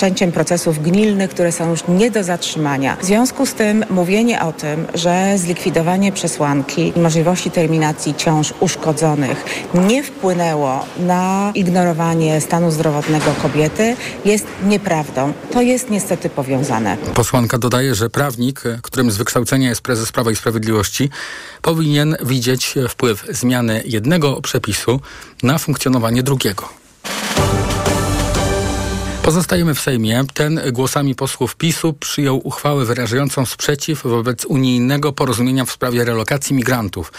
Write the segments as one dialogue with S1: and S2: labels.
S1: rozpoczęciem procesów gnilnych, które są już nie do zatrzymania. W związku z tym mówienie o tym, że zlikwidowanie przesłanki i możliwości terminacji ciąż uszkodzonych nie wpłynęło na ignorowanie stanu zdrowotnego kobiety jest nieprawdą. To jest niestety powiązane.
S2: Posłanka dodaje, że prawnik, którym z wykształcenia jest prezes Prawa i Sprawiedliwości, powinien widzieć wpływ zmiany jednego przepisu na funkcjonowanie drugiego. Pozostajemy w Sejmie. Ten głosami posłów PiSu przyjął uchwałę wyrażającą sprzeciw wobec unijnego porozumienia w sprawie relokacji migrantów.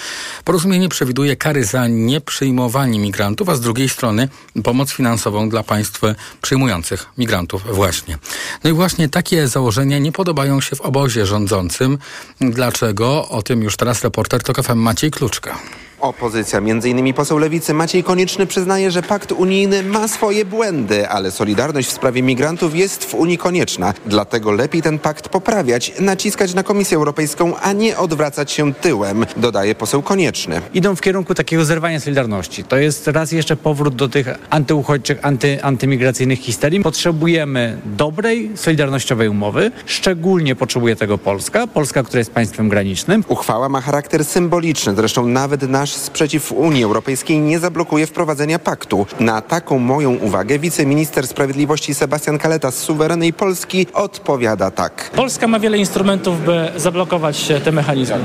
S2: Porozumienie przewiduje kary za nieprzyjmowanie migrantów, a z drugiej strony pomoc finansową dla państw przyjmujących migrantów właśnie. No i właśnie takie założenia nie podobają się w obozie rządzącym. Dlaczego? O tym już teraz reporter TOK FM Maciej Kluczka.
S3: Opozycja, m.in. poseł Lewicy Maciej Konieczny przyznaje, że pakt unijny ma swoje błędy, ale solidarność w sprawie migrantów jest w Unii konieczna. Dlatego lepiej ten pakt poprawiać, naciskać na Komisję Europejską, a nie odwracać się tyłem, dodaje poseł Konieczny.
S4: Idą w kierunku takiego zerwania solidarności. To jest raz jeszcze powrót do tych antyuchodźczych, anty, antymigracyjnych histerii. Potrzebujemy dobrej, solidarnościowej umowy. Szczególnie potrzebuje tego Polska. Polska, która jest państwem granicznym.
S3: Uchwała ma charakter symboliczny, zresztą nawet nasz nasz sprzeciw Unii Europejskiej nie zablokuje wprowadzenia paktu. Na taką moją uwagę wiceminister sprawiedliwości Sebastian Kaleta z suwerennej Polski odpowiada tak.
S5: Polska ma wiele instrumentów, by zablokować te mechanizmy.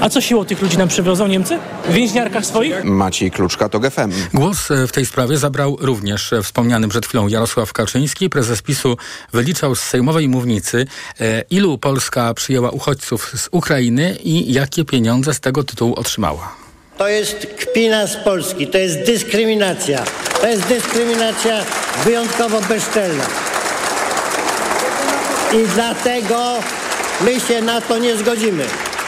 S5: A co siłą tych ludzi nam przywiozą Niemcy? W więźniarkach swoich?
S3: Maciej Kluczka, to GFM.
S2: Głos e, w tej sprawie zabrał również e, wspomniany przed chwilą Jarosław Kaczyński. Prezes PiSu wyliczał z sejmowej mównicy, e, ilu Polska przyjęła uchodźców z Ukrainy i jakie pieniądze z tego tytułu otrzymała.
S6: To jest kpina z Polski, to jest dyskryminacja. To jest dyskryminacja wyjątkowo bezczelna. I dlatego my się na to nie zgodzimy.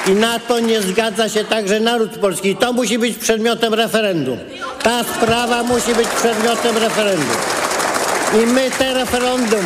S6: I na to nie zgadza się także naród polski. I to musi być przedmiotem referendum. Ta sprawa musi być przedmiotem referendum. I my te referendum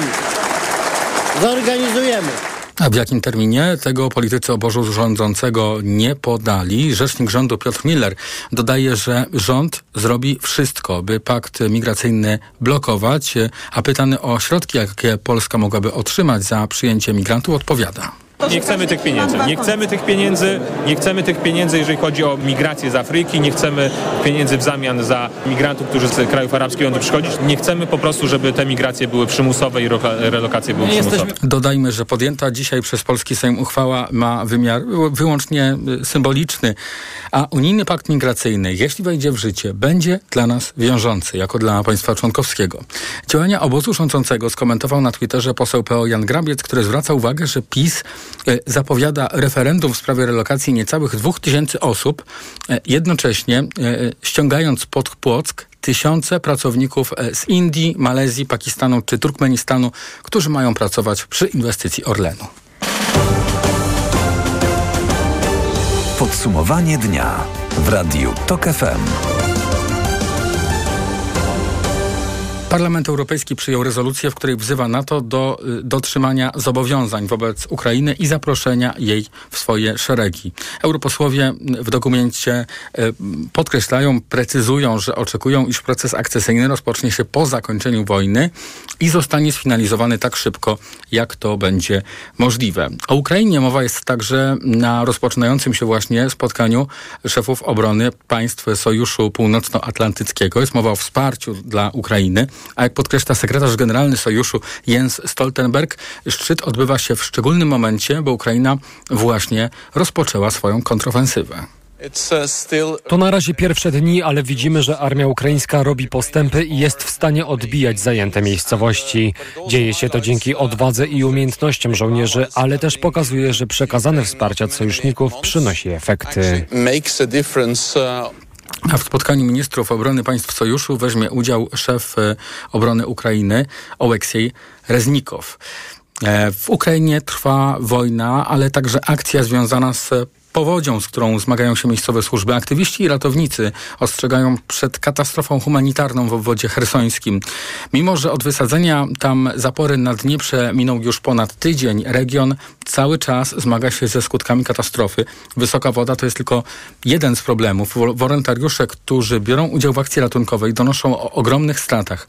S6: zorganizujemy.
S2: A w jakim terminie tego politycy obozu rządzącego nie podali? Rzecznik rządu Piotr Miller dodaje, że rząd zrobi wszystko, by pakt migracyjny blokować, a pytany o środki, jakie Polska mogłaby otrzymać za przyjęcie migrantów, odpowiada.
S7: Nie chcemy tych pieniędzy. Nie chcemy tych pieniędzy. Nie chcemy tych pieniędzy, jeżeli chodzi o migrację z Afryki. Nie chcemy pieniędzy w zamian za migrantów, którzy z krajów arabskich będą przychodzić. Nie chcemy po prostu, żeby te migracje były przymusowe i relokacje były przymusowe.
S2: Dodajmy, że podjęta dzisiaj przez Polski Sejm uchwała ma wymiar wyłącznie y, symboliczny, a unijny pakt migracyjny, jeśli wejdzie w życie, będzie dla nas wiążący, jako dla państwa członkowskiego. Działania obozu rządzącego skomentował na Twitterze poseł PO Jan Grabiec, który zwraca uwagę, że PiS zapowiada referendum w sprawie relokacji niecałych dwóch tysięcy osób, e, jednocześnie e, ściągając pod Płock tysiące pracowników z Indii, Malezji, Pakistanu czy Turkmenistanu, którzy mają pracować przy inwestycji Orlenu.
S8: Podsumowanie dnia w Radiu TOK FM.
S2: Parlament Europejski przyjął rezolucję, w której wzywa NATO do y, dotrzymania zobowiązań wobec Ukrainy i zaproszenia jej w swoje szeregi. Europosłowie w dokumencie y, podkreślają, precyzują, że oczekują, iż proces akcesyjny rozpocznie się po zakończeniu wojny i zostanie sfinalizowany tak szybko, jak to będzie możliwe. O Ukrainie mowa jest także na rozpoczynającym się właśnie spotkaniu szefów obrony państw Sojuszu Północnoatlantyckiego. Jest mowa o wsparciu dla Ukrainy. A jak podkreśla sekretarz generalny Sojuszu Jens Stoltenberg, szczyt odbywa się w szczególnym momencie, bo Ukraina właśnie rozpoczęła swoją kontrofensywę.
S9: To na razie pierwsze dni, ale widzimy, że armia ukraińska robi postępy i jest w stanie odbijać zajęte miejscowości. Dzieje się to dzięki odwadze i umiejętnościom żołnierzy, ale też pokazuje, że przekazane wsparcie od sojuszników przynosi efekty.
S2: W spotkaniu ministrów obrony państw sojuszu weźmie udział szef e, obrony Ukrainy Oleksiej Reznikow. E, w Ukrainie trwa wojna, ale także akcja związana z powodzią, z którą zmagają się miejscowe służby. Aktywiści i ratownicy ostrzegają przed katastrofą humanitarną w obwodzie hersońskim. Mimo, że od wysadzenia tam zapory na Dnieprze minął już ponad tydzień, region cały czas zmaga się ze skutkami katastrofy. Wysoka woda to jest tylko jeden z problemów. Wolontariusze, którzy biorą udział w akcji ratunkowej, donoszą o ogromnych stratach.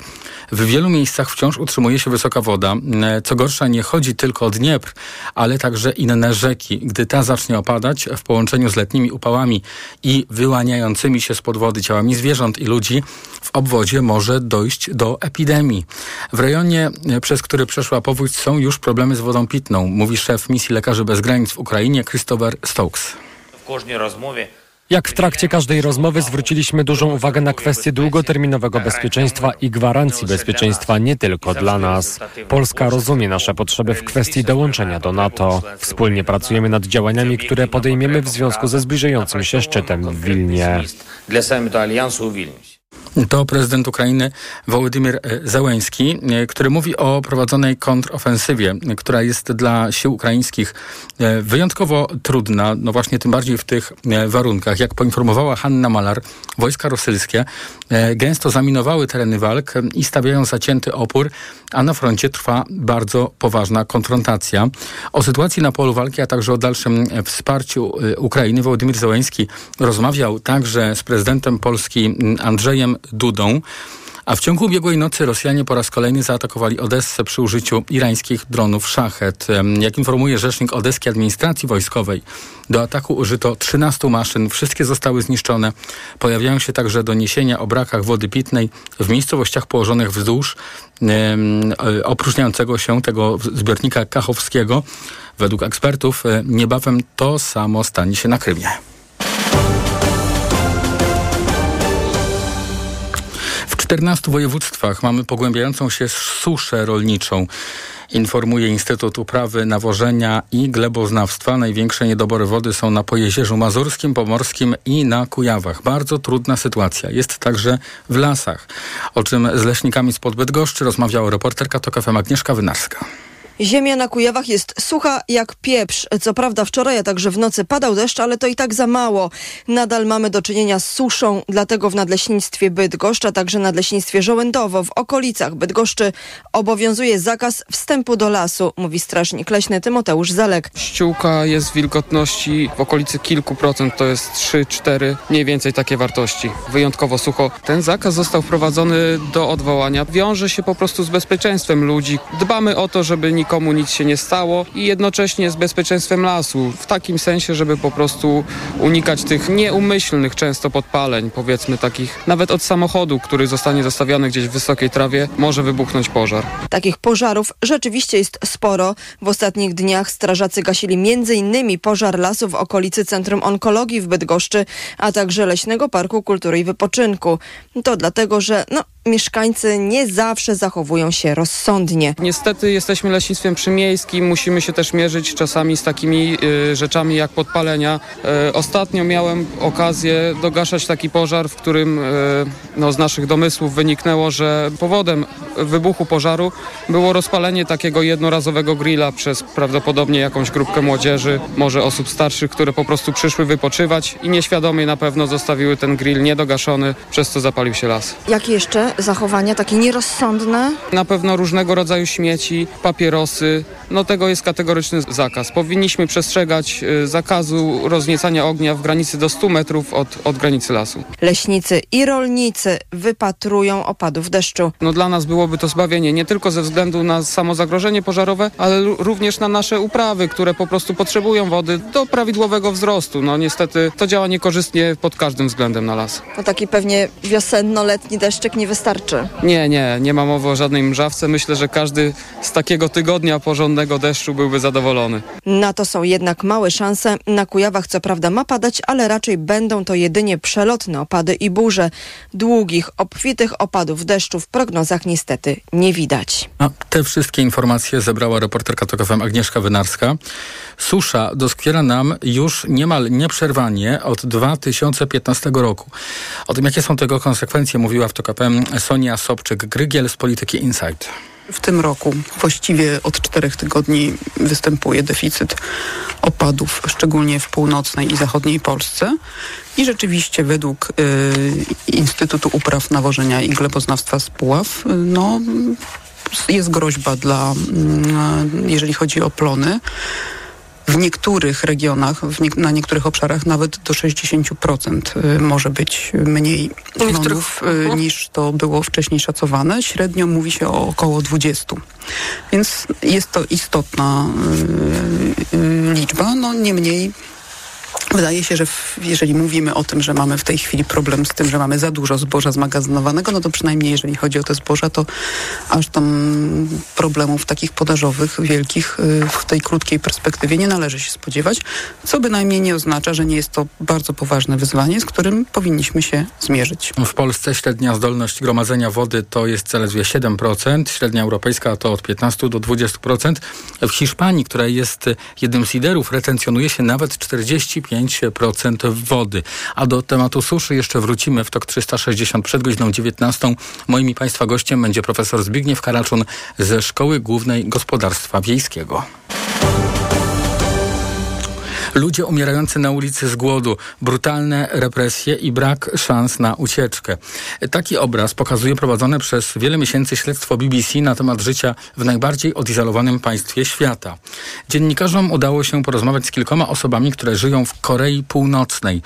S2: W wielu miejscach wciąż utrzymuje się wysoka woda. Co gorsza, nie chodzi tylko o Dniepr, ale także inne rzeki. Gdy ta zacznie opadać w połączeniu z letnimi upałami i wyłaniającymi się spod wody ciałami zwierząt i ludzi, w obwodzie może dojść do epidemii. W rejonie, przez który przeszła powódź, są już problemy z wodą pitną, mówi szef misji Lekarzy Bez Granic w Ukrainie Christopher Stokes.
S9: W każdej rozmowie jak w trakcie każdej rozmowy zwróciliśmy dużą uwagę na kwestię długoterminowego bezpieczeństwa i gwarancji bezpieczeństwa nie tylko dla nas. Polska rozumie nasze potrzeby w kwestii dołączenia do NATO. Wspólnie pracujemy nad działaniami, które podejmiemy w związku ze zbliżającym się szczytem w Wilnie.
S2: To prezydent Ukrainy Wołodymyr e, Zełęński, e, który mówi o prowadzonej kontrofensywie, która jest dla sił ukraińskich e, wyjątkowo trudna, no właśnie tym bardziej w tych warunkach. Jak poinformowała Hanna Malar, wojska rosyjskie gęsto zaminowały tereny walk i stawiają zacięty opór, a na froncie trwa bardzo poważna konfrontacja. O sytuacji na polu walki, a także o dalszym wsparciu Ukrainy Wołodymyr Zełęński rozmawiał także z prezydentem Polski Andrzejem Dudą. A w ciągu ubiegłej nocy Rosjanie po raz kolejny zaatakowali Odessę przy użyciu irańskich dronów Szachet. Jak informuje rzecznik Odeskiej Administracji Wojskowej, do ataku użyto 13 maszyn, wszystkie zostały zniszczone. Pojawiają się także doniesienia o brakach wody pitnej w miejscowościach położonych wzdłuż e, opróżniającego się tego zbiornika kachowskiego. Według ekspertów e, niebawem to samo stanie się na Krymie. 14 województwach mamy pogłębiającą się suszę rolniczą. Informuje Instytut Uprawy, Nawożenia i Gleboznawstwa. Największe niedobory wody są na Pojezierzu Mazurskim, Pomorskim i na Kujawach. Bardzo trudna sytuacja jest także w lasach, o czym z leśnikami spod Bydgoszczy rozmawiała reporterka TOK FM Agnieszka Wynarska.
S10: Ziemia na Kujawach jest sucha jak pieprz. Co prawda wczoraj, a także w nocy padał deszcz, ale to i tak za mało. Nadal mamy do czynienia z suszą, dlatego w Nadleśnictwie Bydgoszcz, a także Nadleśnictwie Żołędowo w okolicach Bydgoszczy obowiązuje zakaz wstępu do lasu, mówi strażnik leśny Tymoteusz Zalek.
S11: Ściółka jest w wilgotności w okolicy kilku procent, to jest 3-4, mniej więcej takie wartości. Wyjątkowo sucho. Ten zakaz został wprowadzony do odwołania. Wiąże się po prostu z bezpieczeństwem ludzi. Dbamy o to, żeby nikt nikomu nic się nie stało i jednocześnie z bezpieczeństwem lasu. W takim sensie, żeby po prostu unikać tych nieumyślnych często podpaleń, powiedzmy takich, nawet od samochodu, który zostanie zostawiony gdzieś w wysokiej trawie, może wybuchnąć pożar.
S10: Takich pożarów rzeczywiście jest sporo. W ostatnich dniach strażacy gasili m.in. pożar lasu w okolicy Centrum Onkologii w Bydgoszczy, a także Leśnego Parku Kultury i Wypoczynku. To dlatego, że no, mieszkańcy nie zawsze zachowują się rozsądnie.
S11: Niestety jesteśmy leśnictwem przymiejskim, musimy się też mierzyć czasami z takimi y, rzeczami jak podpalenia. Y, ostatnio miałem okazję dogaszać taki pożar, w którym y, no, z naszych domysłów wyniknęło, że powodem wybuchu pożaru było rozpalenie takiego jednorazowego grilla przez prawdopodobnie jakąś grupkę młodzieży, może osób starszych, które po prostu przyszły wypoczywać i nieświadomie na pewno zostawiły ten grill niedogaszony, przez co zapalił się las.
S10: Jakie jeszcze zachowania takie nierozsądne?
S11: Na pewno różnego rodzaju śmieci, papierosy. No tego jest kategoryczny zakaz. Powinniśmy przestrzegać y, zakazu rozniecania ognia w granicy do 100 metrów od, od granicy lasu.
S10: Leśnicy i rolnicy wypatrują opadów deszczu.
S11: No dla nas byłoby to zbawienie nie tylko ze względu na samo zagrożenie pożarowe, ale również na nasze uprawy, które po prostu potrzebują wody do prawidłowego wzrostu. No niestety to działa niekorzystnie pod każdym względem na las.
S10: No taki pewnie wiosenno-letni deszczyk nie wystarczy wystarczy.
S11: Nie, nie, nie ma mowy o żadnej mrzawce. Myślę, że każdy z takiego tygodnia porządnego deszczu byłby zadowolony.
S10: Na to są jednak małe szanse. Na Kujawach co prawda ma padać, ale raczej będą to jedynie przelotne opady i burze. Długich, obfitych opadów deszczu w prognozach niestety nie widać.
S2: A te wszystkie informacje zebrała reporterka TOK FM Agnieszka Wynarska. Susza doskwiera nam już niemal nieprzerwanie od 2015 roku. O tym, jakie są tego konsekwencje, mówiła w TOK FM Sonia Sobczyk-Grygiel z Polityki Insight.
S12: W tym roku właściwie od czterech tygodni występuje deficyt opadów, szczególnie w północnej i zachodniej Polsce. I rzeczywiście według y, Instytutu Upraw Nawożenia i Gleboznawstwa z Puław, y, no, jest groźba dla, y, jeżeli chodzi o plony w niektórych regionach, nie, na niektórych obszarach nawet do 60% y, może być mniej plonów y, niż to było wcześniej szacowane. Średnio mówi się o około 20. Więc jest to istotna y, liczba. No niemniej Wydaje się, że w, jeżeli mówimy o tym, że mamy w tej chwili problem z tym, że mamy za dużo zboża zmagazynowanego, no to przynajmniej jeżeli chodzi o te zboża, to aż tam problemów takich podażowych wielkich y, w tej krótkiej perspektywie nie należy się spodziewać, co bynajmniej nie oznacza, że nie jest to bardzo poważne wyzwanie, z którym powinniśmy się zmierzyć.
S2: W Polsce średnia zdolność gromadzenia wody to jest zaledwie 7%, średnia europejska to od 15 do 20%. W Hiszpanii, która jest jednym z liderów, retencjonuje się nawet 45 5% wody. A do tematu suszy jeszcze wrócimy w TOK 360 przed godziną 19. Moim i Państwa gościem będzie profesor Zbigniew Karaczun ze Szkoły Głównej Gospodarstwa Wiejskiego. Ludzie umierający na ulicy z głodu, brutalne represje i brak szans na ucieczkę. Taki obraz pokazuje prowadzone przez wiele miesięcy śledztwo BBC na temat życia w najbardziej odizolowanym państwie świata. Dziennikarzom udało się porozmawiać z kilkoma osobami, które żyją w Korei Północnej.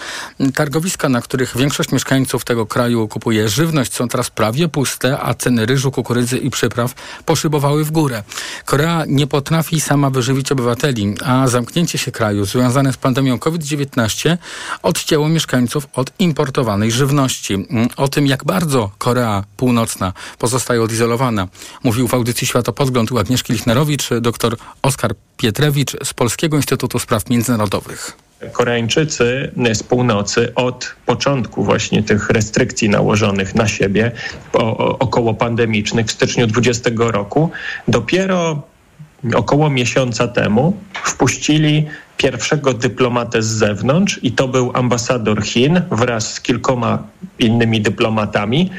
S2: Targowiska, na których większość mieszkańców tego kraju kupuje żywność, są teraz prawie puste, a ceny ryżu, kukurydzy i przypraw poszybowały w górę. Korea nie potrafi sama wyżywić obywateli, a zamknięcie się kraju związane związane z pandemią COVID-19 odcięło mieszkańców od importowanej żywności. Mm, o tym, jak bardzo Korea Północna pozostaje odizolowana, mówił w audycji Światopodgląd u Agnieszki Lichnerowicz dr Oskar Pietrewicz z Polskiego Instytutu Spraw Międzynarodowych.
S13: Koreańczycy z północy od początku właśnie tych restrykcji nałożonych na siebie około pandemicznych w styczniu 2020 roku dopiero około miesiąca temu wpuścili pierwszego dyplomatę z zewnątrz i to był ambasador Chin wraz z kilkoma innymi dyplomatami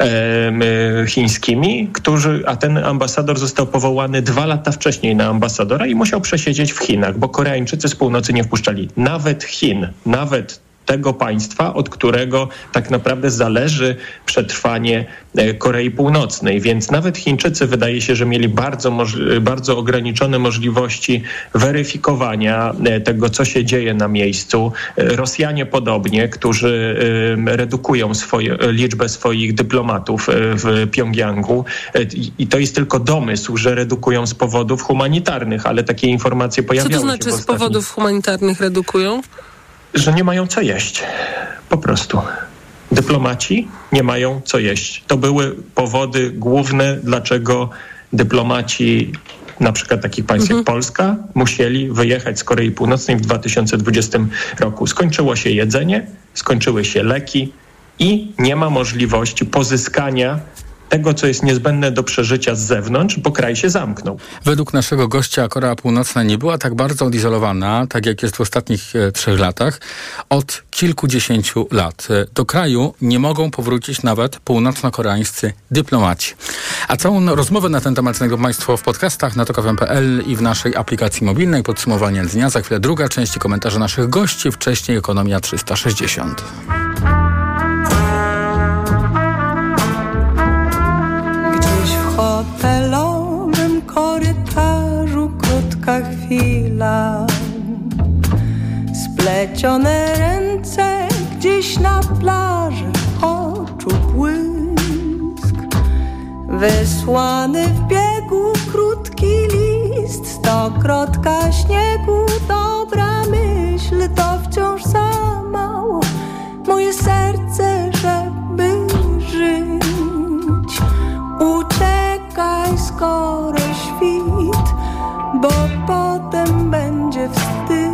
S13: e, chińskimi, którzy, a ten ambasador został powołany dwa lata wcześniej na ambasadora i musiał przesiedzieć w Chinach, bo Koreańczycy z północy nie wpuszczali nawet Chin, nawet tego państwa, od którego tak naprawdę zależy przetrwanie e, Korei Północnej. Więc nawet Chińczycy wydaje się, że mieli bardzo, bardzo ograniczone możliwości weryfikowania e, tego, co się dzieje na miejscu. E, Rosjanie podobnie, którzy redukują swoje, liczbę swoich dyplomatów w Pjongjangu. I to jest tylko domysł, że redukują z powodów humanitarnych, ale takie informacje pojawiają się.
S14: Co to znaczy z powodów humanitarnych redukują?
S13: Że nie mają co jeść. Po prostu. Dyplomaci nie mają co jeść. To były powody główne, dlaczego dyplomaci na przykład takich państw mhm. jak Polska musieli wyjechać z Korei Północnej w 2020 roku. Skończyło się jedzenie, skończyły się leki i nie ma możliwości pozyskania tego, co jest niezbędne do przeżycia z zewnątrz, bo kraj się zamknął.
S2: Według naszego gościa Korea Północna nie była tak bardzo odizolowana, tak jak jest w ostatnich e, trzech latach, od kilkudziesięciu lat. E, do kraju nie mogą powrócić nawet północno-koreańscy dyplomaci. A całą rozmowę na ten temat znajdą Państwo w podcastach na tokawem.pl i w naszej aplikacji mobilnej. Podsumowanie dnia. Za chwilę druga część komentarza naszych gości, wcześniej Ekonomia 360.
S15: Splecione ręce gdzieś na plaży Oczu błysk. Wysłany w biegu krótki list Stokrotka śniegu. Dobra myśl to wciąż za mało. Moje serce, żeby żyć. Uciekaj skoro świt Bo potem będzie wstyd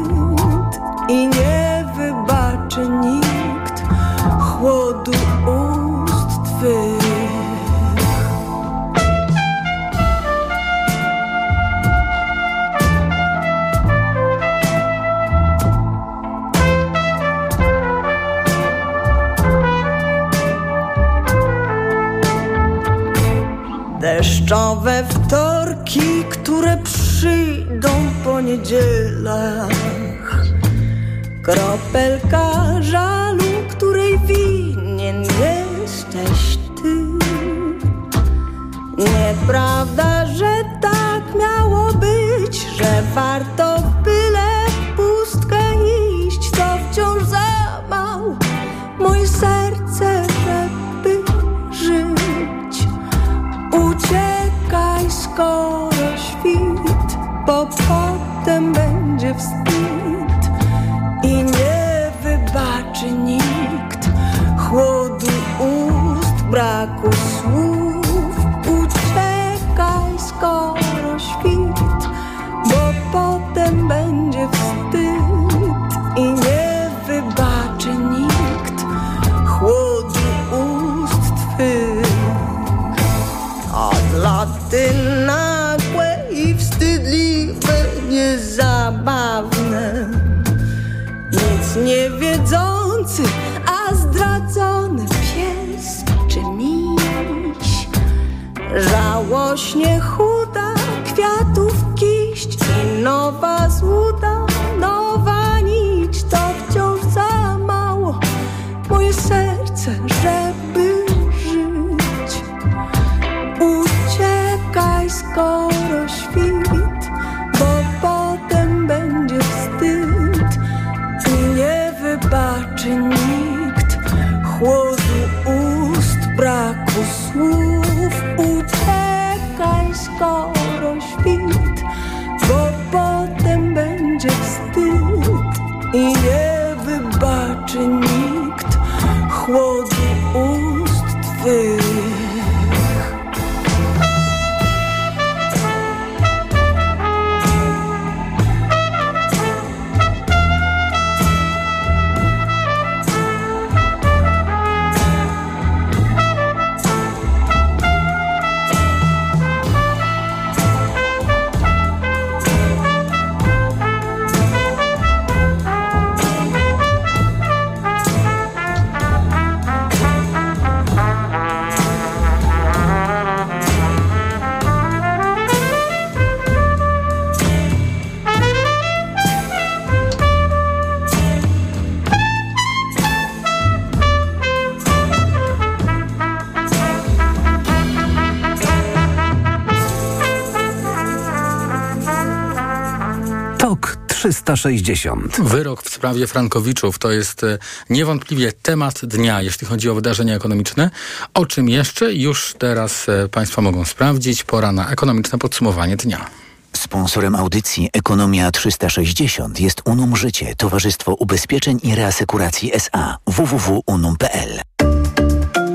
S8: 360.
S2: Wyrok w sprawie Frankowiczów to jest e, niewątpliwie temat dnia, jeśli chodzi o wydarzenia ekonomiczne. O czym jeszcze już teraz e, Państwo mogą sprawdzić. Pora na ekonomiczne podsumowanie dnia.
S16: Sponsorem audycji Ekonomia 360 jest Unum Życie, Towarzystwo Ubezpieczeń i Reasekuracji SA www.unum.pl.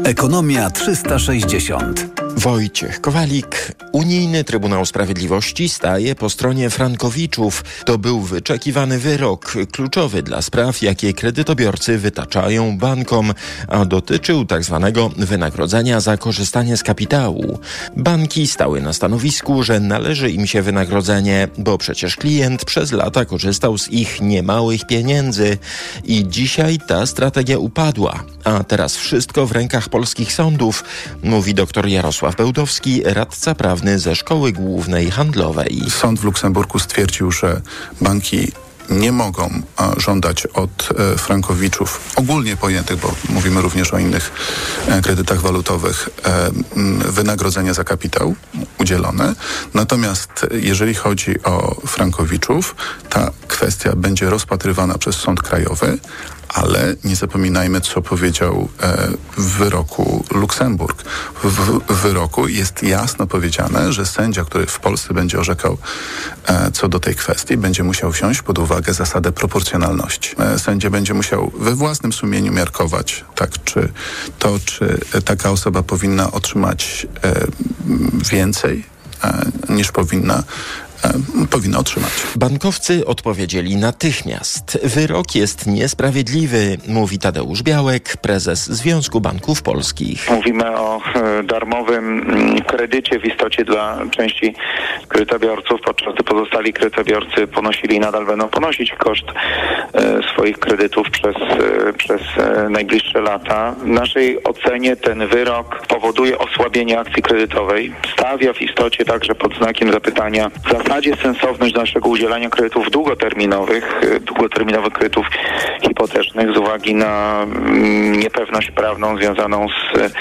S8: Ekonomia 360.
S17: Wojciech Kowalik. Unijny Trybunał Sprawiedliwości staje po stronie Frankowiczów. To był wyczekiwany wyrok, kluczowy dla spraw, jakie kredytobiorcy wytaczają bankom, a dotyczył tzw. Tak wynagrodzenia za korzystanie z kapitału. Banki stały na stanowisku, że należy im się wynagrodzenie, bo przecież klient przez lata korzystał z ich niemałych pieniędzy i dzisiaj ta strategia upadła, a teraz wszystko w rękach polskich sądów, mówi dr Jarosław Bełdowski, radca prawny ze Szkoły Głównej Handlowej.
S18: Sąd w Luksemburgu stwierdził, że banki nie mogą żądać od e, frankowiczów ogólnie pojętych, bo mówimy również o innych e, kredytach walutowych, e, wynagrodzenia za kapitał udzielone. Natomiast jeżeli chodzi o frankowiczów, ta kwestia będzie rozpatrywana przez Sąd Krajowy, ale nie zapominajmy, co powiedział e, w wyroku Luksemburg. W, wyroku jest jasno powiedziane, że sędzia, który w Polsce będzie orzekał e, co do tej kwestii, będzie musiał wziąć pod uwagę zasadę proporcjonalności. E, sędzia będzie musiał we własnym sumieniu miarkować, tak, czy to, czy taka osoba powinna otrzymać więcej niż powinna powinny otrzymać.
S17: Bankowcy odpowiedzieli natychmiast. Wyrok jest niesprawiedliwy, mówi Tadeusz Białek, prezes Związku Banków Polskich.
S19: Mówimy o e, darmowym mm, kredycie w istocie dla części kredytobiorców, podczas gdy pozostali kredytobiorcy ponosili i nadal będą ponosić koszt e, swoich kredytów przez, e, przez najbliższe lata. W naszej ocenie ten wyrok powoduje osłabienie akcji kredytowej. Stawia w istocie także pod znakiem zapytania w zasadzie sensowność naszego udzielania kredytów długoterminowych, długoterminowych kredytów hipotecznych z uwagi na mm, niepewność prawną związaną z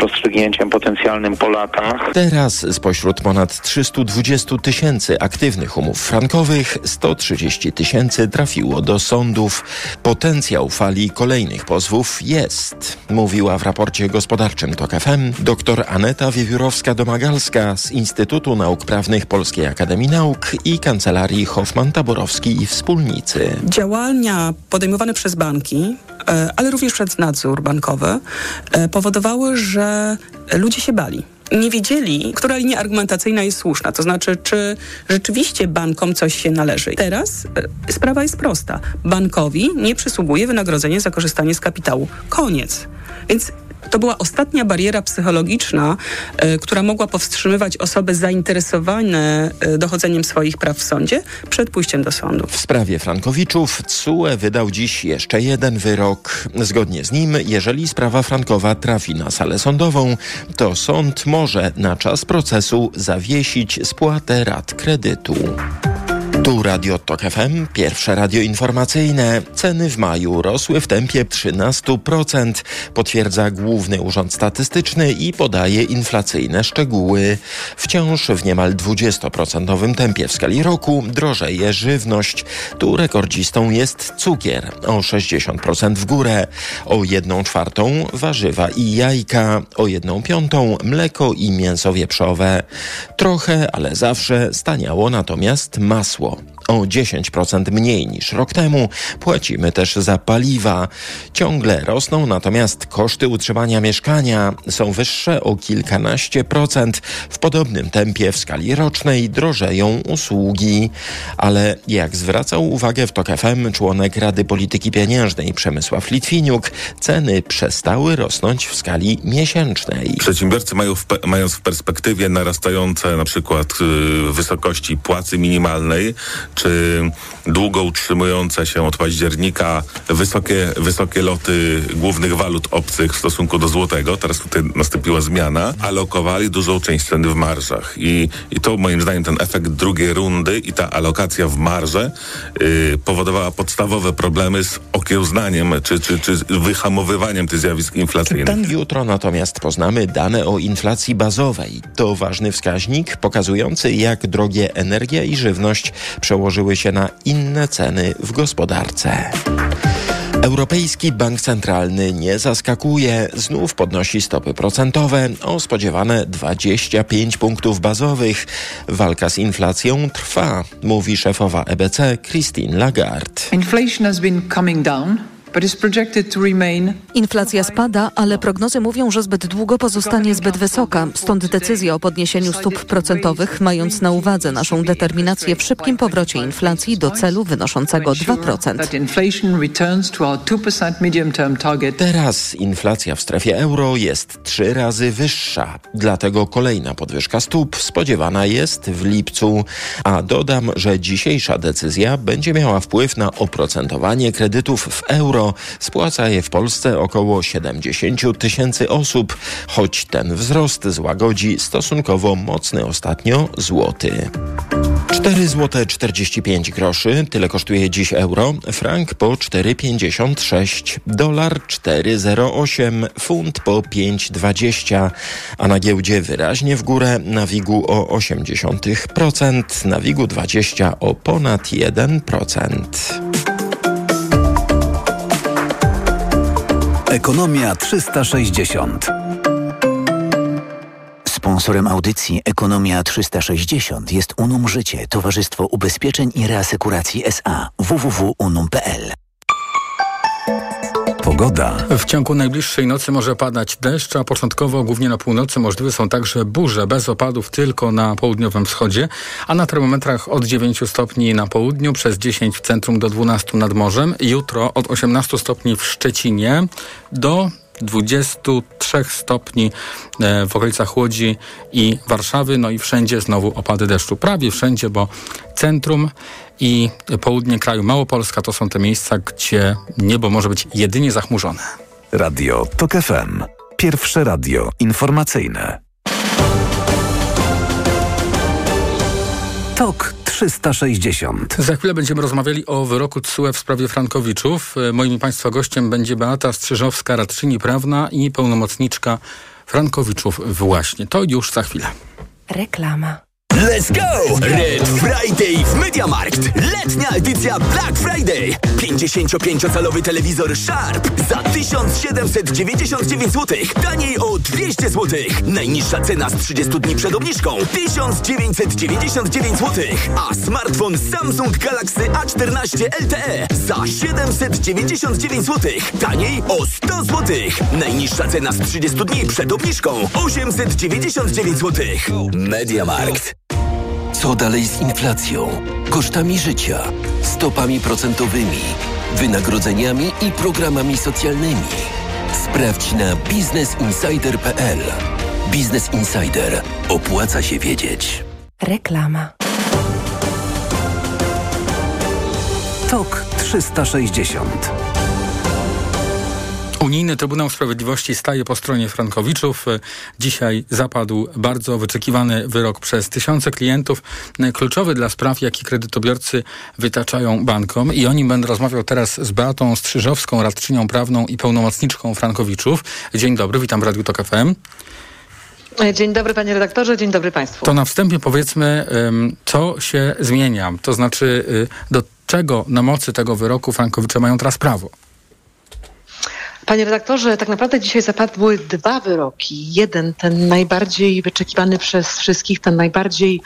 S19: rozstrzygnięciem potencjalnym po latach.
S17: Teraz spośród ponad 320 tysięcy aktywnych umów frankowych 130 tysięcy trafiło do sądów. Potencjał fali kolejnych pozwów jest, mówiła w raporcie gospodarczym TOK FM dr Aneta Wiewiórowska-Domagalska z Instytutu Nauk Prawnych Polskiej Akademii Nauk i Kancelarii Hoffman-Taborowski i Wspólnicy.
S20: Działania podejmowane przez banki, e, ale również przez nadzór bankowy e, powodowały, że ludzie się bali nie wiedzieli, która linia argumentacyjna jest słuszna, to znaczy, czy rzeczywiście bankom coś się należy. Teraz e, sprawa jest prosta. Bankowi nie przysługuje wynagrodzenie za korzystanie z kapitału. Koniec. Więc to była ostatnia bariera psychologiczna, y, która mogła powstrzymywać osoby zainteresowane y, dochodzeniem swoich praw w sądzie przed pójściem do sądu.
S17: W sprawie Frankowiczów CUE wydał dziś jeszcze jeden wyrok. Zgodnie z nim, jeżeli sprawa Frankowa trafi na salę sądową, to sąd może na czas procesu zawiesić spłatę rat kredytu. Tu Radio Tok FM, pierwsze radio informacyjne. Ceny w maju rosły w tempie 13%, potwierdza Główny Urząd Statystyczny i podaje inflacyjne szczegóły. Wciąż w niemal 20% tempie w skali roku drożeje żywność. Tu rekordzistą jest cukier o 60% w górę, o 1 czwartą warzywa i jajka, o 1 piątą mleko i mięso wieprzowe. Trochę, ale zawsze staniało natomiast masło o 10% mniej niż rok temu. Płacimy też za paliwa. Ciągle rosną natomiast koszty utrzymania mieszkania. Są wyższe o kilkanaście procent. W podobnym tempie w skali rocznej drożeją usługi. Ale jak zwracał uwagę w TOK FM członek Rady Polityki Pieniężnej Przemysław Litwiniuk, ceny przestały rosnąć w skali miesięcznej.
S21: Przedsiębiorcy mają w, mając w perspektywie narastające na przykład yy, wysokości płacy minimalnej, czy długo utrzymujące się od października wysokie, wysokie loty głównych walut obcych w stosunku do złotego, teraz tutaj nastąpiła zmiana, alokowali dużą część ceny w marżach. I, i to moim zdaniem ten efekt drugiej rundy i ta alokacja w marże yy, powodowała podstawowe problemy z okiełznaniem czy, czy, czy wyhamowywaniem tych zjawisk inflacyjnych.
S17: Ten jutro natomiast poznamy dane o inflacji bazowej. To ważny wskaźnik pokazujący jak drogie energia i żywność przełożyły się na inne ceny w gospodarce. Europejski Bank Centralny nie zaskakuje, znów podnosi stopy procentowe o spodziewane 25 punktów bazowych. Walka z inflacją trwa, mówi szefowa EBC Christine Lagarde.
S22: Inflation has been coming down.
S23: Inflacja spada, ale prognozy mówią, że zbyt długo pozostanie zbyt wysoka. Stąd decyzja o podniesieniu stóp procentowych, mając na uwadze naszą determinację w szybkim powrocie inflacji do celu wynoszącego 2%.
S17: Teraz inflacja w strefie euro jest trzy razy wyższa. Dlatego kolejna podwyżka stóp spodziewana jest w lipcu. A dodam, że dzisiejsza decyzja będzie miała wpływ na oprocentowanie kredytów w euro euro. Spłaca je w Polsce około 70 tysięcy osób, choć ten wzrost złagodzi stosunkowo mocny ostatnio złoty. 4 zł 45 groszy, tyle kosztuje dziś euro, frank po 4,56, dolar 4,08, funt po 5,20, a na giełdzie wyraźnie w górę na WIG-u o 0,8%, na WIG-u 20 o ponad 1%.
S8: Ekonomia 360.
S16: Sponsorem audycji Ekonomia 360 jest Unum Życie, Towarzystwo Ubezpieczeń i Reasekuracji SA www.unum.pl.
S8: Pogoda.
S2: W ciągu najbliższej nocy może padać deszcz, a początkowo głównie na północy możliwe są także burze, bez opadów tylko na południowym wschodzie, a na termometrach od 9 stopni na południu, przez 10 w centrum do 12 nad morzem. Jutro od 18 stopni w Szczecinie do 23 stopni e, w okolicach Łodzi i Warszawy, no i wszędzie znowu opady deszczu. Prawie wszędzie, bo centrum i południe kraju Małopolska to są te miejsca, gdzie niebo może być jedynie zachmurzone.
S8: Radio TOK FM. Pierwsze radio informacyjne. TOK 360.
S2: Za chwilę będziemy rozmawiali o wyroku TSUE w sprawie Frankowiczów. Moim Państwa gościem będzie Beata Strzyżowska, radczyni prawna i pełnomocniczka Frankowiczów właśnie. To już za chwilę.
S24: Reklama. Let's go! Red Friday w MediaMarkt. Letnia edycja Black Friday. 55-calowy telewizor Sharp za 1799 zł. Taniej o 200 zł. Najniższa cena z 30 dni przed obniżką 1999 zł. A smartfon Samsung Galaxy A14 LTE za 799 zł. Taniej o 100 zł. Najniższa cena z 30 dni przed obniżką 899 zł. MediaMarkt.
S25: Co dalej z inflacją, kosztami życia, stopami procentowymi, wynagrodzeniami i programami socjalnymi? Sprawdź na biznesinsider.pl. Biznes Insider. Opłaca się wiedzieć.
S24: Reklama.
S8: TOK 360.
S2: Unijny Trybunał Sprawiedliwości staje po stronie Frankowiczów. Dzisiaj zapadł bardzo wyczekiwany wyrok przez tysiące klientów, kluczowy dla spraw, jakie kredytobiorcy wytaczają bankom. I o nim będę rozmawiał teraz z Beatą Strzyżowską, radczynią prawną i pełnomocniczką Frankowiczów. Dzień dobry, witam w Radiu Tok FM.
S26: Dzień dobry panie redaktorze, dzień dobry państwu.
S2: To na wstępie powiedzmy, co się zmienia, to znaczy y, do czego na mocy tego wyroku Frankowicze mają teraz prawo.
S26: Panie redaktorze, tak naprawdę dzisiaj zapadły dwa wyroki. Jeden, ten najbardziej wyczekiwany przez wszystkich, ten najbardziej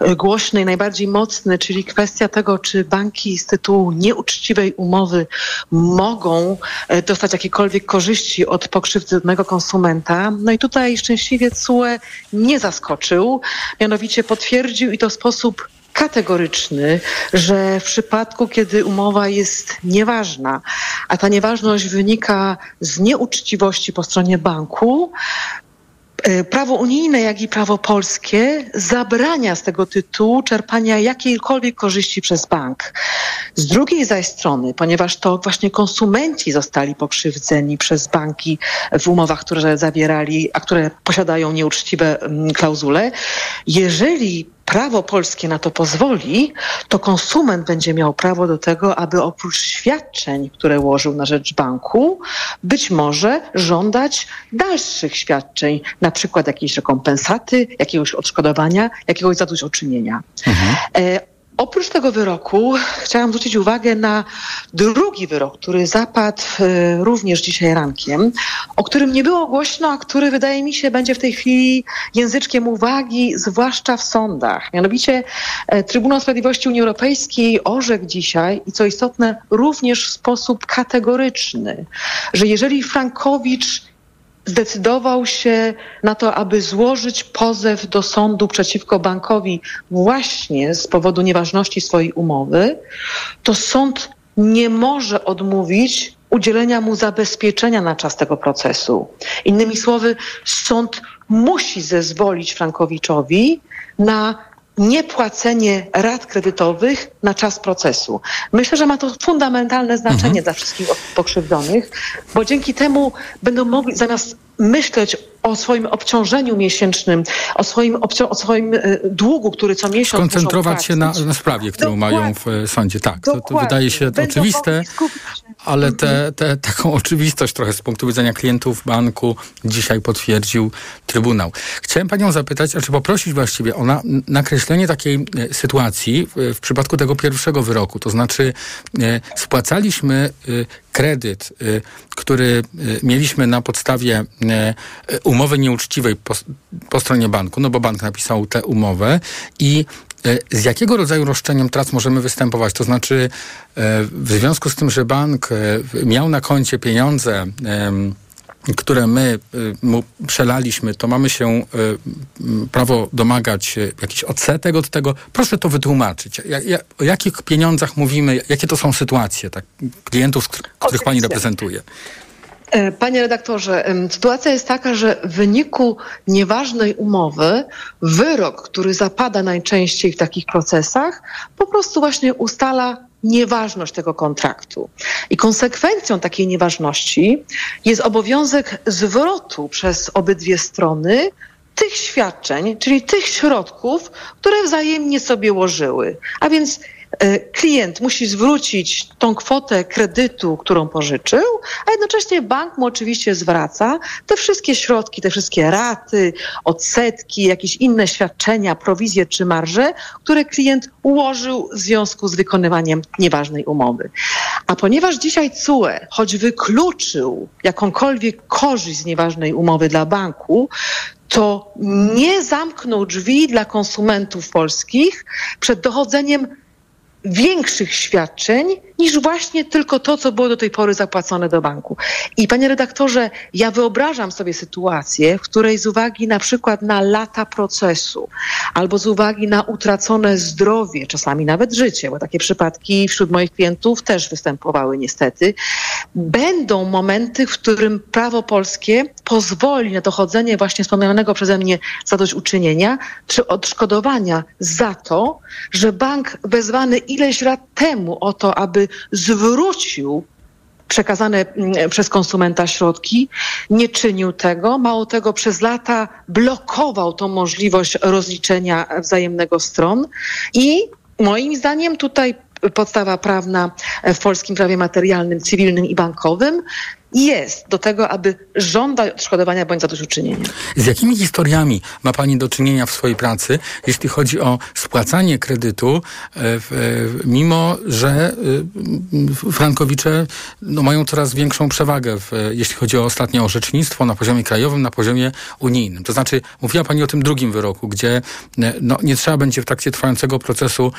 S26: e, głośny i najbardziej mocny, czyli kwestia tego, czy banki z tytułu nieuczciwej umowy mogą e, dostać jakiekolwiek korzyści od pokrzywdzonego konsumenta. No i tutaj szczęśliwie CUE nie zaskoczył, mianowicie potwierdził i to w sposób kategoryczny, że w przypadku, kiedy umowa jest nieważna, a ta nieważność wynika z nieuczciwości po stronie banku, e, Prawo unijne, jak i prawo polskie zabrania z tego tytułu czerpania jakiejkolwiek korzyści przez bank. Z drugiej zaś strony, ponieważ to właśnie konsumenci zostali pokrzywdzeni przez banki w umowach, które zawierali, a które posiadają nieuczciwe mm, klauzule, jeżeli prawo polskie na to pozwoli, to konsument będzie miał prawo do tego, aby oprócz świadczeń, które łożył na rzecz banku, być może żądać dalszych świadczeń, na przykład jakiejś rekompensaty, jakiegoś odszkodowania, jakiegoś zadośćuczynienia. Mhm. E, Oprócz tego wyroku chciałam zwrócić uwagę na drugi wyrok, który zapadł e, również dzisiaj rankiem, o którym nie było głośno, a który wydaje mi się będzie w tej chwili języczkiem uwagi, zwłaszcza w sądach. Mianowicie e, Trybunał Sprawiedliwości Unii Europejskiej orzekł dzisiaj i co istotne również w sposób kategoryczny, że jeżeli Frankowicz zdecydował się na to, aby złożyć pozew do sądu przeciwko bankowi właśnie z powodu nieważności swojej umowy, to sąd nie może odmówić udzielenia mu zabezpieczenia na czas tego procesu. Innymi słowy, sąd musi zezwolić Frankowiczowi na niepłacenie rat kredytowych na czas procesu. Myślę, że ma to fundamentalne znaczenie mhm. dla wszystkich pokrzywdzonych, bo dzięki temu będą mogli zamiast myśleć o swoim obciążeniu miesięcznym, o swoim, o swoim e, długu, który co miesiąc
S2: Skoncentrować się na, na, sprawie, którą Dokładnie. mają w e, sądzie. Tak, to, to, wydaje się to oczywiste, ale te, te, taką oczywistość trochę z punktu widzenia klientów banku dzisiaj potwierdził Trybunał. Chciałem panią zapytać, czy poprosić właściwie o na, nakreślenie takiej e, sytuacji w, w, przypadku tego pierwszego wyroku. To znaczy e, spłacaliśmy e, kredyt, który mieliśmy na podstawie umowy nieuczciwej po, po, stronie banku, no bo bank napisał tę umowę i Z jakiego rodzaju roszczeniem teraz możemy występować? To znaczy, w związku z tym, że bank miał na koncie pieniądze, które my y, mu przelaliśmy, to mamy się y, prawo domagać y, jakiś odsetek od tego. Proszę to wytłumaczyć. o jakich pieniądzach mówimy? Jakie to są sytuacje tak, klientów, których pani reprezentuje?
S26: E, panie redaktorze, sytuacja jest taka, że w wyniku nieważnej umowy wyrok, który zapada najczęściej w takich procesach, po prostu właśnie ustala nieważność tego kontraktu. I konsekwencją takiej nieważności jest obowiązek zwrotu przez obydwie strony tych świadczeń, czyli tych środków, które wzajemnie sobie łożyły. A więc klient musi zwrócić tą kwotę kredytu, którą pożyczył, a jednocześnie bank mu oczywiście zwraca te wszystkie środki, te wszystkie raty, odsetki, jakieś inne świadczenia, prowizje czy marże, które klient ułożył w związku z wykonywaniem nieważnej umowy. A ponieważ dzisiaj CUE, choć wykluczył jakąkolwiek korzyść z nieważnej umowy dla banku, to nie zamknął drzwi dla konsumentów polskich przed dochodzeniem większych świadczeń niż właśnie tylko to, co było do tej pory zapłacone do banku. I panie redaktorze, ja wyobrażam sobie sytuację, w której z uwagi na przykład na lata procesu albo z uwagi na utracone zdrowie, czasami nawet życie, bo takie przypadki wśród moich klientów też występowały niestety, będą momenty, w którym prawo polskie pozwoli na dochodzenie właśnie wspomnianego przeze mnie zadośćuczynienia czy odszkodowania za to, że bank wezwany ileś lat temu o to, aby zwrócił przekazane mm, przez konsumenta środki, nie czynił tego. Mało tego, przez lata blokował tą możliwość rozliczenia wzajemnego stron i moim zdaniem tutaj podstawa prawna w polskim prawie materialnym, cywilnym i bankowym jest do tego, aby żądać odszkodowania bądź zadośćuczynienia.
S2: Z jakimi historiami ma Pani do czynienia w swojej pracy, jeśli chodzi o spłacanie kredytu, e, e, mimo że e, frankowicze no, mają coraz większą przewagę, jeśli chodzi o ostatnie orzecznictwo na poziomie krajowym, na poziomie unijnym. To znaczy, mówiła Pani o tym drugim wyroku, gdzie no, nie trzeba będzie w trakcie trwającego procesu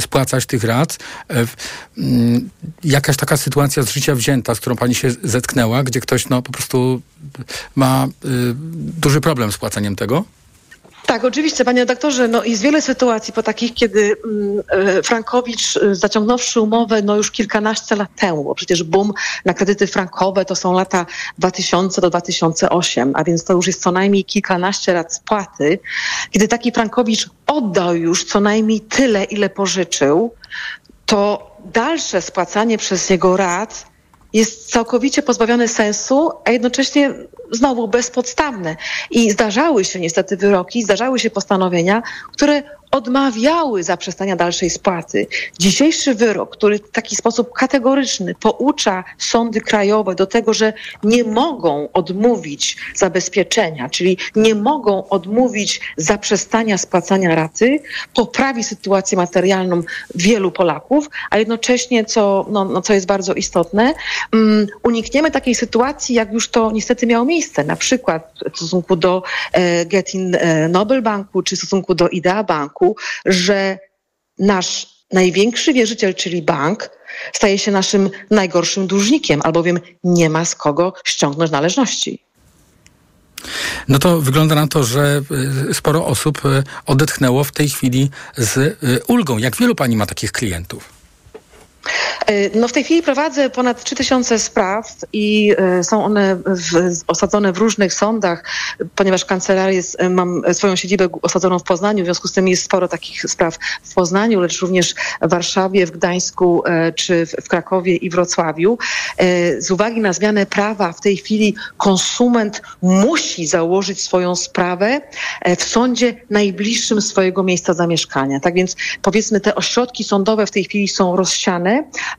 S2: spłacać tych rat. Jakaś taka sytuacja z życia wzięta, z którą Pani się zetknęła, zetknęła, gdzie ktoś no, po prostu ma y, duży problem z płaceniem tego?
S26: Tak, oczywiście, panie redaktorze, no jest wiele sytuacji po takich, kiedy mm, e, Frankowicz e, zaciągnąwszy umowę no już kilkanaście lat temu, bo przecież boom na kredyty frankowe to są lata 2000 do 2008, a więc to już jest co najmniej kilkanaście lat spłaty. Kiedy taki Frankowicz oddał już co najmniej tyle, ile pożyczył, to dalsze spłacanie przez jego rat jest całkowicie pozbawione sensu, a jednocześnie znowu bezpodstawne. I zdarzały się niestety wyroki, zdarzały się postanowienia, które odmawiały zaprzestania dalszej spłaty. Dzisiejszy wyrok, który w taki sposób kategoryczny poucza sądy krajowe do tego, że nie mogą odmówić zabezpieczenia, czyli nie mogą odmówić zaprzestania spłacania raty, poprawi sytuację materialną wielu Polaków, a jednocześnie, co, no, no co jest bardzo istotne, um, unikniemy takiej sytuacji, jak już to niestety miało miejsce, na przykład w stosunku do e, Getin e, Nobel Banku czy w stosunku do Idea Banku, roku, że nasz największy wierzyciel, czyli bank, staje się naszym najgorszym dłużnikiem, albowiem nie ma z kogo ściągnąć należności.
S2: No to wygląda na to, że y, sporo osób y, odetchnęło w tej chwili z y, ulgą. Jak wielu pani ma takich klientów?
S26: E, no w tej chwili prowadzę ponad 3000 spraw i e, są one w, osadzone w różnych sądach, ponieważ kancelaria jest, e, mam swoją siedzibę osadzoną w Poznaniu, w związku z tym jest sporo takich spraw w Poznaniu, lecz również w Warszawie, w Gdańsku czy w Krakowie i Wrocławiu. Z uwagi na zmianę prawa w tej chwili konsument musi założyć swoją sprawę w sądzie najbliższym swojego miejsca zamieszkania. Tak więc powiedzmy te ośrodki sądowe w tej chwili są rozsiane,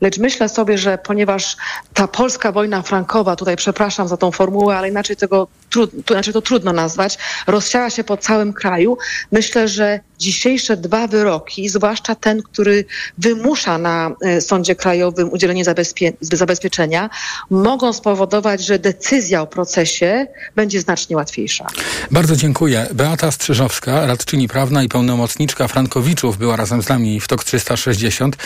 S26: lecz myślę sobie, że ponieważ ta polska wojna frankowa, tutaj przepraszam za tą formułę, ale inaczej tego trudno, to, znaczy to trudno nazwać, rozsiała się po całym kraju, myślę, że dzisiejsze dwa wyroki, zwłaszcza ten, który wymusza na e, Sądzie Krajowym udzielenie zabezpie zabezpieczenia, mogą spowodować, że decyzja o procesie będzie znacznie łatwiejsza.
S2: Bardzo dziękuję. Beata Strzyżowska, radczyni prawna i pełnomocniczka Frankowiczów była razem z nami w TOK 360.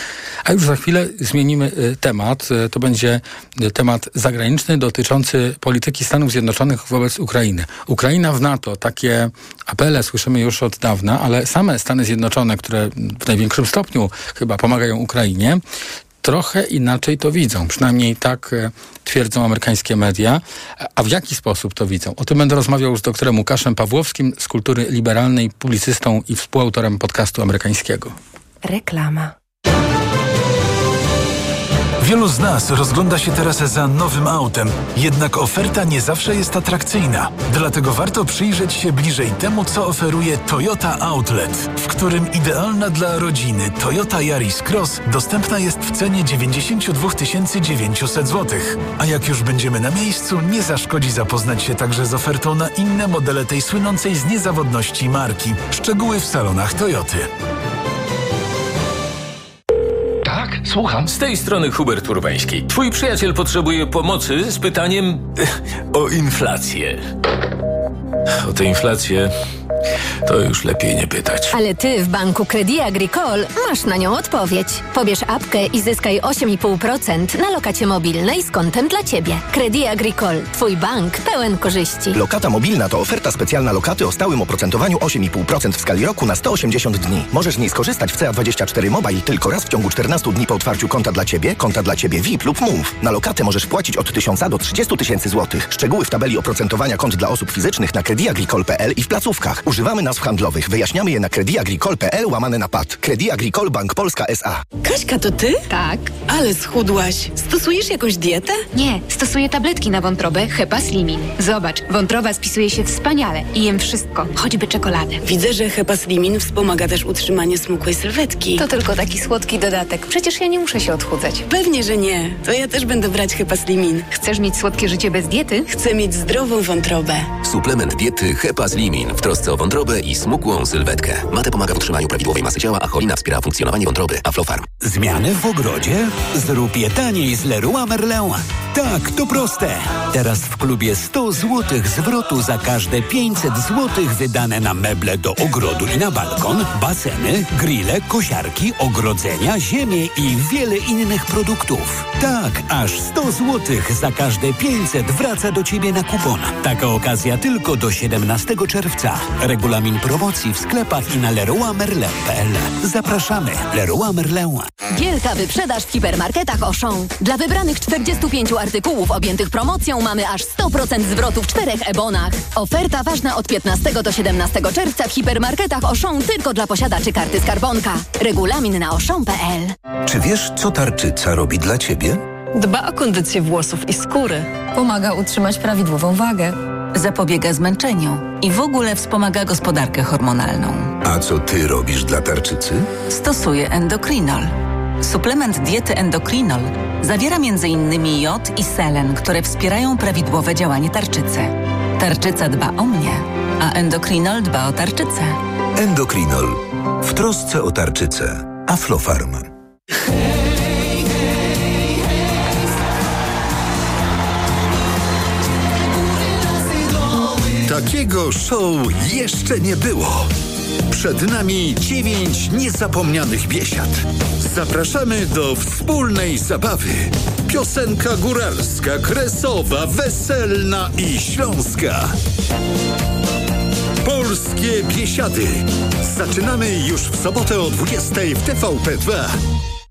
S2: A już za chwilę zmienimy y, temat. Y, to będzie y, temat zagraniczny dotyczący polityki Stanów Zjednoczonych wobec Ukrainy. Ukraina w NATO, takie apele słyszymy już od dawna, ale same Stany Zjednoczone, które w największym stopniu chyba pomagają Ukrainie, trochę inaczej to widzą. Przynajmniej tak e, twierdzą amerykańskie media. A w jaki sposób to widzą? O tym będę rozmawiał z doktorem Łukaszem Pawłowskim z kultury liberalnej, publicystą i współautorem podcastu amerykańskiego.
S23: Reklama.
S27: Wielu z nas rozgląda się teraz za nowym autem, jednak oferta nie zawsze jest atrakcyjna. Dlatego warto przyjrzeć się bliżej temu, co oferuje Toyota Outlet, w którym idealna dla rodziny Toyota Yaris Cross dostępna jest w cenie 92 900 zł. A jak już będziemy na miejscu, nie zaszkodzi zapoznać się także z ofertą na inne modele tej słynącej z niezawodności marki. Szczegóły w salonach Toyoty.
S28: Tak, słucham. Z tej strony Hubert Urbański. Twój przyjaciel potrzebuje pomocy z pytaniem o inflację. O tę inflację to już lepiej nie pytać.
S29: Ale ty w banku Credit Agricole masz na nią odpowiedź. Pobierz apkę i zyskaj 8,5% na lokacie mobilnej z kontem dla ciebie. Credit Agricole. Twój bank pełen korzyści.
S30: Lokata mobilna to oferta specjalna lokaty o stałym oprocentowaniu 8,5% w skali roku na 180 dni. Możesz z niej skorzystać w CA24 Mobile tylko raz w ciągu 14 dni po otwarciu konta dla ciebie, konta dla ciebie VIP lub Move. Na lokatę możesz płacić od 1000 do 30 tysięcy złotych. Szczegóły w tabeli oprocentowania kont dla osób fizycznych na crediagricole.pl i w placówkach. Używamy nazw handlowych. Wyjaśniamy je na crediagricole.pl łamane na PAD. Credit Agricole Bank Polska S.A.
S31: Kaśka, to ty? Tak. Ale schudłaś. Stosujesz jakąś dietę?
S32: Nie, stosuję tabletki na wątrobę Hepa Slimin. Zobacz, wątroba spisuje się wspaniale i jem wszystko, choćby czekoladę.
S31: Widzę, że Hepa Slimin wspomaga też utrzymanie smukłej sylwetki.
S32: To tylko taki słodki dodatek. Przecież ja nie muszę się odchudzać.
S31: Pewnie, że nie. To ja też będę brać Hepa Slimin.
S32: Chcesz mieć słodkie życie bez diety?
S31: Chcę mieć zdrową wątrobę.
S33: Suplement diety Hepa Slimin w trosce o wątrobę i smukłą sylwetkę. Mate pomaga w utrzymaniu prawidłowej masy ciała, a cholina wspiera funkcjonowanie wątroby. Aflofarm.
S34: Zmiany w ogrodzie? Zrób je taniej z Leroy Merlin. Tak, to proste. Teraz w klubie 100 zł zwrotu za każde 500 zł wydane na meble do ogrodu i na balkon, baseny, grille, kosiarki, ogrodzenia, ziemię i wiele innych produktów. Tak, aż 100 zł za każde 500 wraca do Ciebie na kupon. Taka okazja tylko do 17 czerwca. Regulamin promocji w sklepach i na leroymerlin.pl. Zapraszamy. Leroy Merlin.
S29: Wielka wyprzedaż w hipermarketach Auchan. Dla wybranych 45 artykułów objętych promocją mamy aż 100% zwrotu w czterech ebonach. Oferta ważna od 15 do 17 czerwca w hipermarketach Auchan tylko dla posiadaczy karty skarbonka. Regulamin na auchan.pl.
S35: Czy wiesz, co tarczyca robi dla ciebie?
S36: Dba o kondycję włosów i skóry. Pomaga utrzymać prawidłową wagę.
S37: Zapobiega zmęczeniu i w ogóle wspomaga gospodarkę hormonalną.
S35: A co ty robisz dla tarczycy?
S37: Stosuje endokrinol. Suplement diety endokrinol zawiera m.in. jod i selen, które wspierają prawidłowe działanie tarczycy. Tarczyca dba o mnie, a endokrinol dba o tarczycę.
S35: Endokrinol. W trosce o tarczycę. Aflofarm.
S38: Takiego show jeszcze nie było. Przed nami dziewięć niezapomnianych biesiad. Zapraszamy do wspólnej zabawy. Piosenka góralska, kresowa, weselna i śląska. Polskie biesiady. Zaczynamy już w sobotę o 20 w TVP2.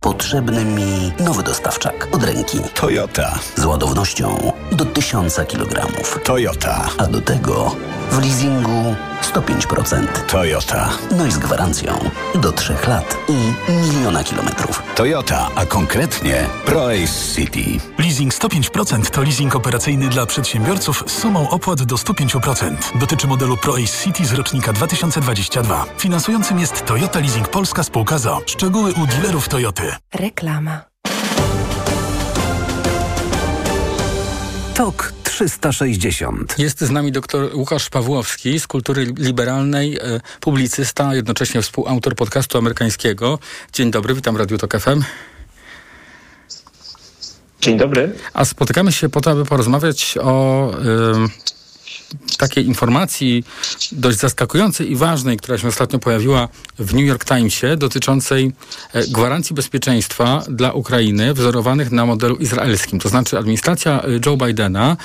S16: Potrzebny mi nowy dostawczak od ręki.
S35: Toyota.
S16: Z ładownością do 1000 kg.
S35: Toyota.
S16: A do tego w leasingu 105%.
S35: Toyota.
S16: No i z gwarancją do 3 lat i miliona kilometrów.
S35: Toyota, a konkretnie ProAce City.
S27: Leasing 105% to leasing operacyjny dla przedsiębiorców z sumą opłat do 105%. Dotyczy modelu ProAce City z rocznika 2022. Finansującym jest Toyota Leasing Polska Spółka ZO. Szczegóły u dealerów Toyoty.
S23: Reklama.
S8: TOK 360.
S2: Jest z nami dr Łukasz Pawłowski z Kultury Liberalnej, e, publicysta, a jednocześnie współautor podcastu amerykańskiego. Dzień dobry, witam Radio Tok FM.
S39: Dzień dobry.
S2: A spotykamy się po to, aby porozmawiać o takiej informacji dość zaskakującej i ważnej, która się ostatnio pojawiła w New York Timesie, dotyczącej e, gwarancji bezpieczeństwa dla Ukrainy wzorowanych na modelu izraelskim. To znaczy administracja e, Joe Bidena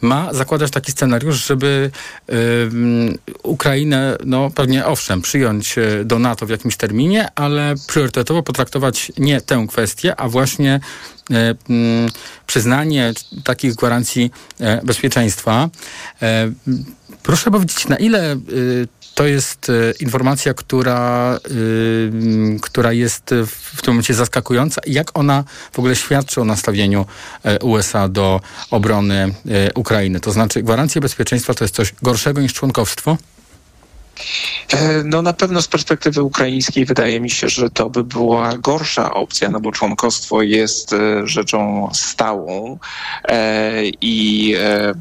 S2: ma zakładać taki scenariusz, żeby um, Ukrainę, no pewnie owszem, przyjąć e, do NATO w jakimś terminie, ale priorytetowo potraktować nie tę kwestię, a właśnie przyznanie takich gwarancji bezpieczeństwa. Proszę powiedzieć, na ile y, to jest y, informacja, która, y, która jest w tym momencie zaskakująca i jak ona w ogóle świadczy o nastawieniu USA do obrony Ukrainy? To znaczy, gwarancje bezpieczeństwa to jest coś gorszego niż członkowstwo?
S39: E, no na pewno z perspektywy ukraińskiej wydaje mi się, że to by była gorsza opcja, no bo członkostwo jest e, rzeczą stałą e, i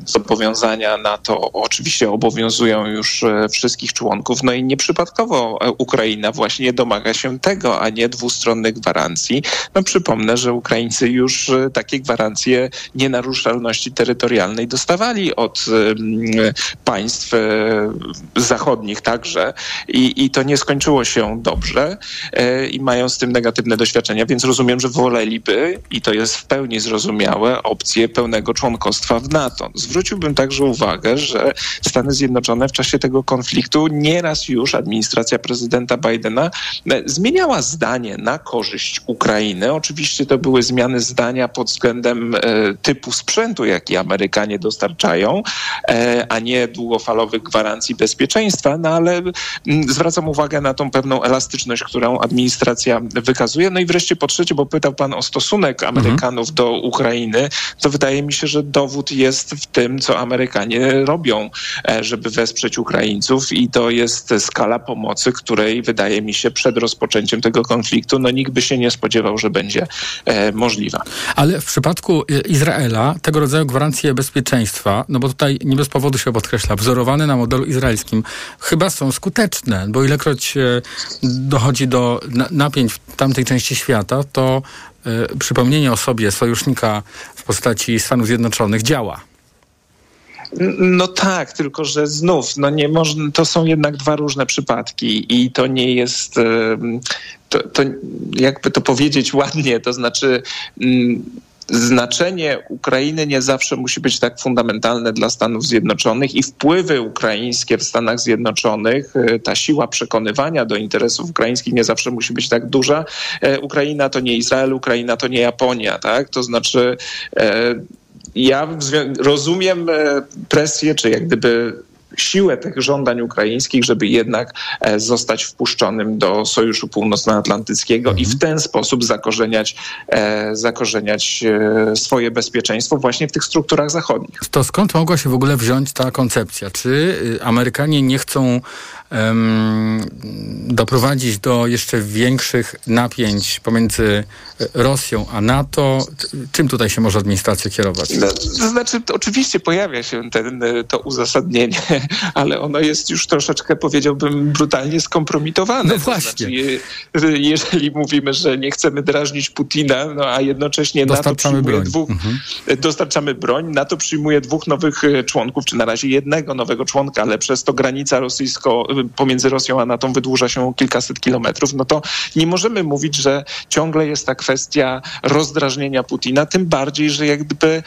S39: zobowiązania na to oczywiście obowiązują już wszystkich członków. No i nieprzypadkowo Ukraina właśnie domaga się tego, a nie dwustronnych gwarancji. No przypomnę, że Ukraińcy już takie gwarancje nienaruszalności terytorialnej dostawali od państw zachodnich, także i, i to nie skończyło się dobrze e, i mają z tym negatywne doświadczenia, więc rozumiem, że woleliby, i to jest w pełni zrozumiałe, opcję pełnego członkostwa w NATO. Zwróciłbym także uwagę, że Stany Zjednoczone w czasie tego konfliktu nieraz już administracja prezydenta Bidena e, zmieniała zdanie na korzyść Ukrainy. Oczywiście to były zmiany zdania pod względem e, typu sprzętu, jaki Amerykanie dostarczają, a nie długofalowych gwarancji bezpieczeństwa, no ale mm, zwracam uwagę na tą pewną elastyczność, którą administracja wykazuje. No i wreszcie po trzecie, bo pytał pan o stosunek Amerykanów mhm. do Ukrainy, to wydaje mi się, że dowód jest w tym, co Amerykanie robią, e, żeby wesprzeć Ukraińców i to jest skala pomocy, której wydaje mi się przed rozpoczęciem tego konfliktu, no nikt by się nie spodziewał, że będzie e, możliwa.
S2: Ale w przypadku e, Izraela tego rodzaju gwarancje bezpieczeństwa, no bo tutaj nie bez powodu się podkreśla, wzorowane na modelu izraelskim, chyba są skuteczne, bo ilekroć e, dochodzi do napięć w tamtej części świata, to y, przypomnienie o sobie sojusznika w postaci Stanów Zjednoczonych działa.
S39: No tak, tylko że znów, no nie można, to są jednak dwa różne przypadki i to nie jest, to, to jakby to powiedzieć ładnie, to znaczy mm, znaczenie Ukrainy nie zawsze musi być tak fundamentalne dla Stanów Zjednoczonych i wpływy ukraińskie w Stanach Zjednoczonych, e, ta siła przekonywania do interesów ukraińskich nie zawsze musi być tak duża. E, Ukraina to nie Izrael, Ukraina to nie Japonia, tak? To znaczy e, ja rozumiem presję, czy jak gdyby siłę tych żądań ukraińskich, żeby jednak e, zostać wpuszczonym do Sojuszu Północnoatlantyckiego mhm. i w mhm. ten sposób zakorzeniać, e, zakorzeniać e, swoje bezpieczeństwo właśnie w tych strukturach zachodnich.
S2: To skąd mogła się w ogóle wziąć ta koncepcja? Czy y, Amerykanie nie chcą doprowadzić do jeszcze większych napięć pomiędzy e, Rosją a NATO. Czym tutaj się może administracja kierować?
S39: No, to znaczy, to oczywiście pojawia się ten, e, to uzasadnienie, ale ono jest już troszeczkę, powiedziałbym, brutalnie skompromitowane.
S2: No właśnie.
S39: Znaczy, jeżeli mówimy, że nie chcemy drażnić Putina, no a jednocześnie NATO przyjmuje
S2: broń.
S39: dwóch,
S2: mhm.
S39: dostarczamy broń, NATO przyjmuje dwóch nowych e, członków, czy na razie jednego nowego członka, ale przez to granica rosyjsko pomiędzy Rosją a NATO wydłuża się kilkaset kilometrów, no to nie możemy mówić, że ciągle jest ta kwestia rozdrażnienia Putina, tym bardziej, że jak gdyby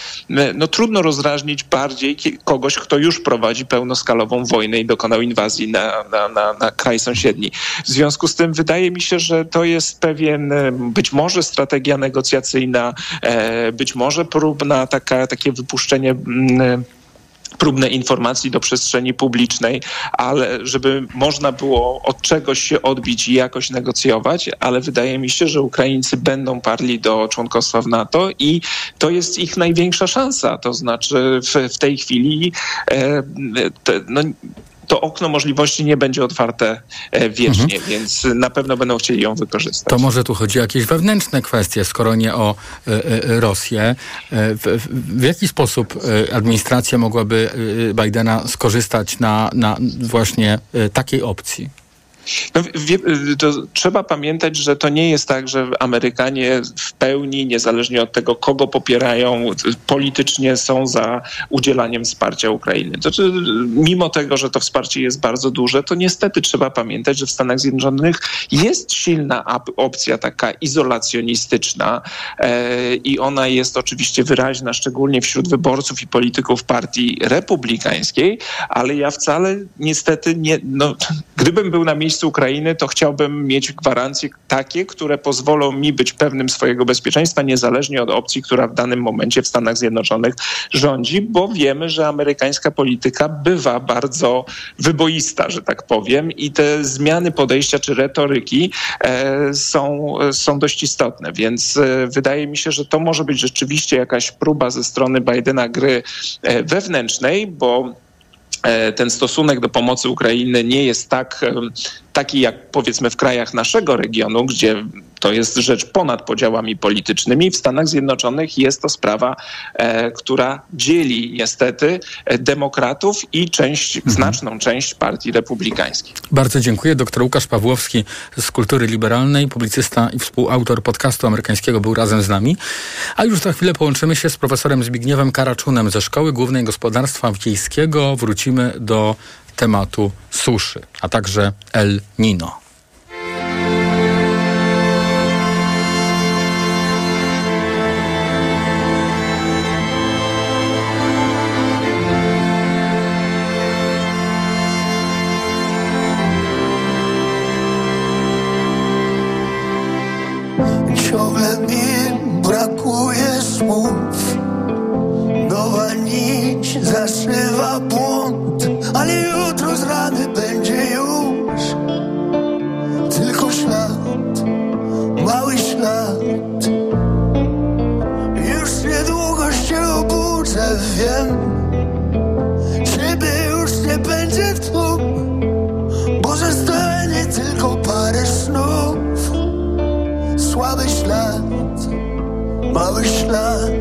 S39: no, trudno rozdrażnić bardziej kogoś, kto już prowadzi pełnoskalową wojnę i dokonał inwazji na, na, na, na kraj sąsiedni. W związku z tym wydaje mi się, że to jest pewien być może strategia negocjacyjna, e, być może próbna taka, takie wypuszczenie próbne informacji do przestrzeni publicznej, ale żeby można było od czegoś się odbić i jakoś negocjować, ale wydaje mi się, że Ukraińcy będą parli do członkostwa w NATO i to jest ich największa szansa. To znaczy w, w tej chwili e, te, no, to okno możliwości nie będzie otwarte e, wiecznie, mhm. więc na pewno będą chcieli ją wykorzystać.
S2: To może tu chodzi o jakieś wewnętrzne kwestie, skoro nie o Rosję. W, w jaki sposób administracja mogłaby Bidena skorzystać na, na właśnie takiej opcji?
S39: No, wie, to trzeba pamiętać, że to nie jest tak, że Amerykanie w pełni, niezależnie od tego, kogo popierają, politycznie są za udzielaniem wsparcia Ukrainy. To, czy, mimo tego, że to wsparcie jest bardzo duże, to niestety trzeba pamiętać, że w Stanach Zjednoczonych jest silna opcja taka izolacjonistyczna e, i ona jest oczywiście wyraźna, szczególnie wśród wyborców i polityków partii republikańskiej, ale ja wcale niestety nie, no, gdybym był na miejscu miejscu Ukrainy, to chciałbym mieć gwarancje takie, które pozwolą mi być pewnym swojego bezpieczeństwa, niezależnie od opcji, która w danym momencie w Stanach Zjednoczonych rządzi, bo wiemy, że amerykańska polityka bywa bardzo wyboista, że tak powiem, i te zmiany podejścia czy retoryki e, są, są dość istotne. Więc e, wydaje mi się, że to może być rzeczywiście jakaś próba ze strony Bidena gry e, wewnętrznej, bo ten stosunek do pomocy Ukrainy nie jest tak taki jak powiedzmy w krajach naszego regionu, gdzie to jest rzecz ponad podziałami politycznymi. W Stanach Zjednoczonych jest to sprawa, e, która dzieli niestety e, demokratów i część, mhm. znaczną część partii republikańskiej.
S2: Bardzo dziękuję. Doktor Łukasz Pawłowski z Kultury Liberalnej, publicysta i współautor podcastu amerykańskiego był razem z nami. A już za chwilę połączymy się z profesorem Zbigniewem Karaczunem ze Szkoły Głównej Gospodarstwa Wiejskiego. Wrócimy do tematu suszy, a także El Nino.
S40: wish
S8: love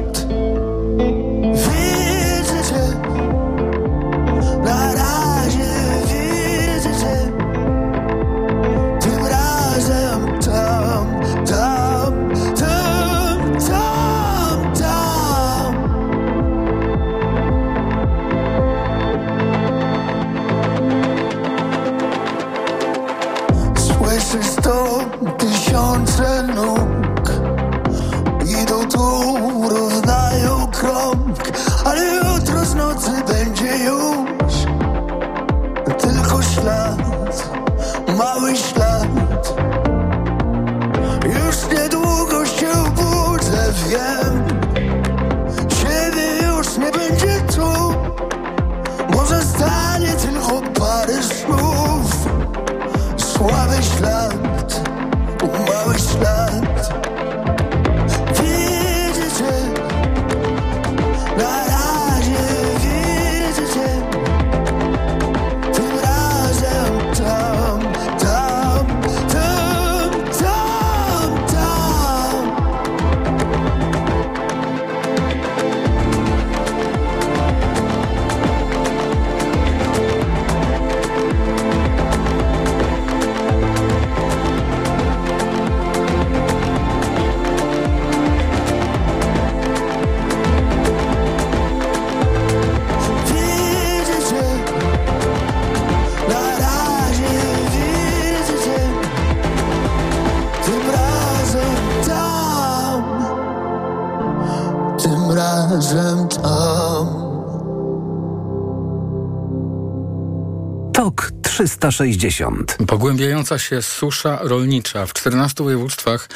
S8: 360.
S2: Pogłębiająca się susza rolnicza w 14 województwach,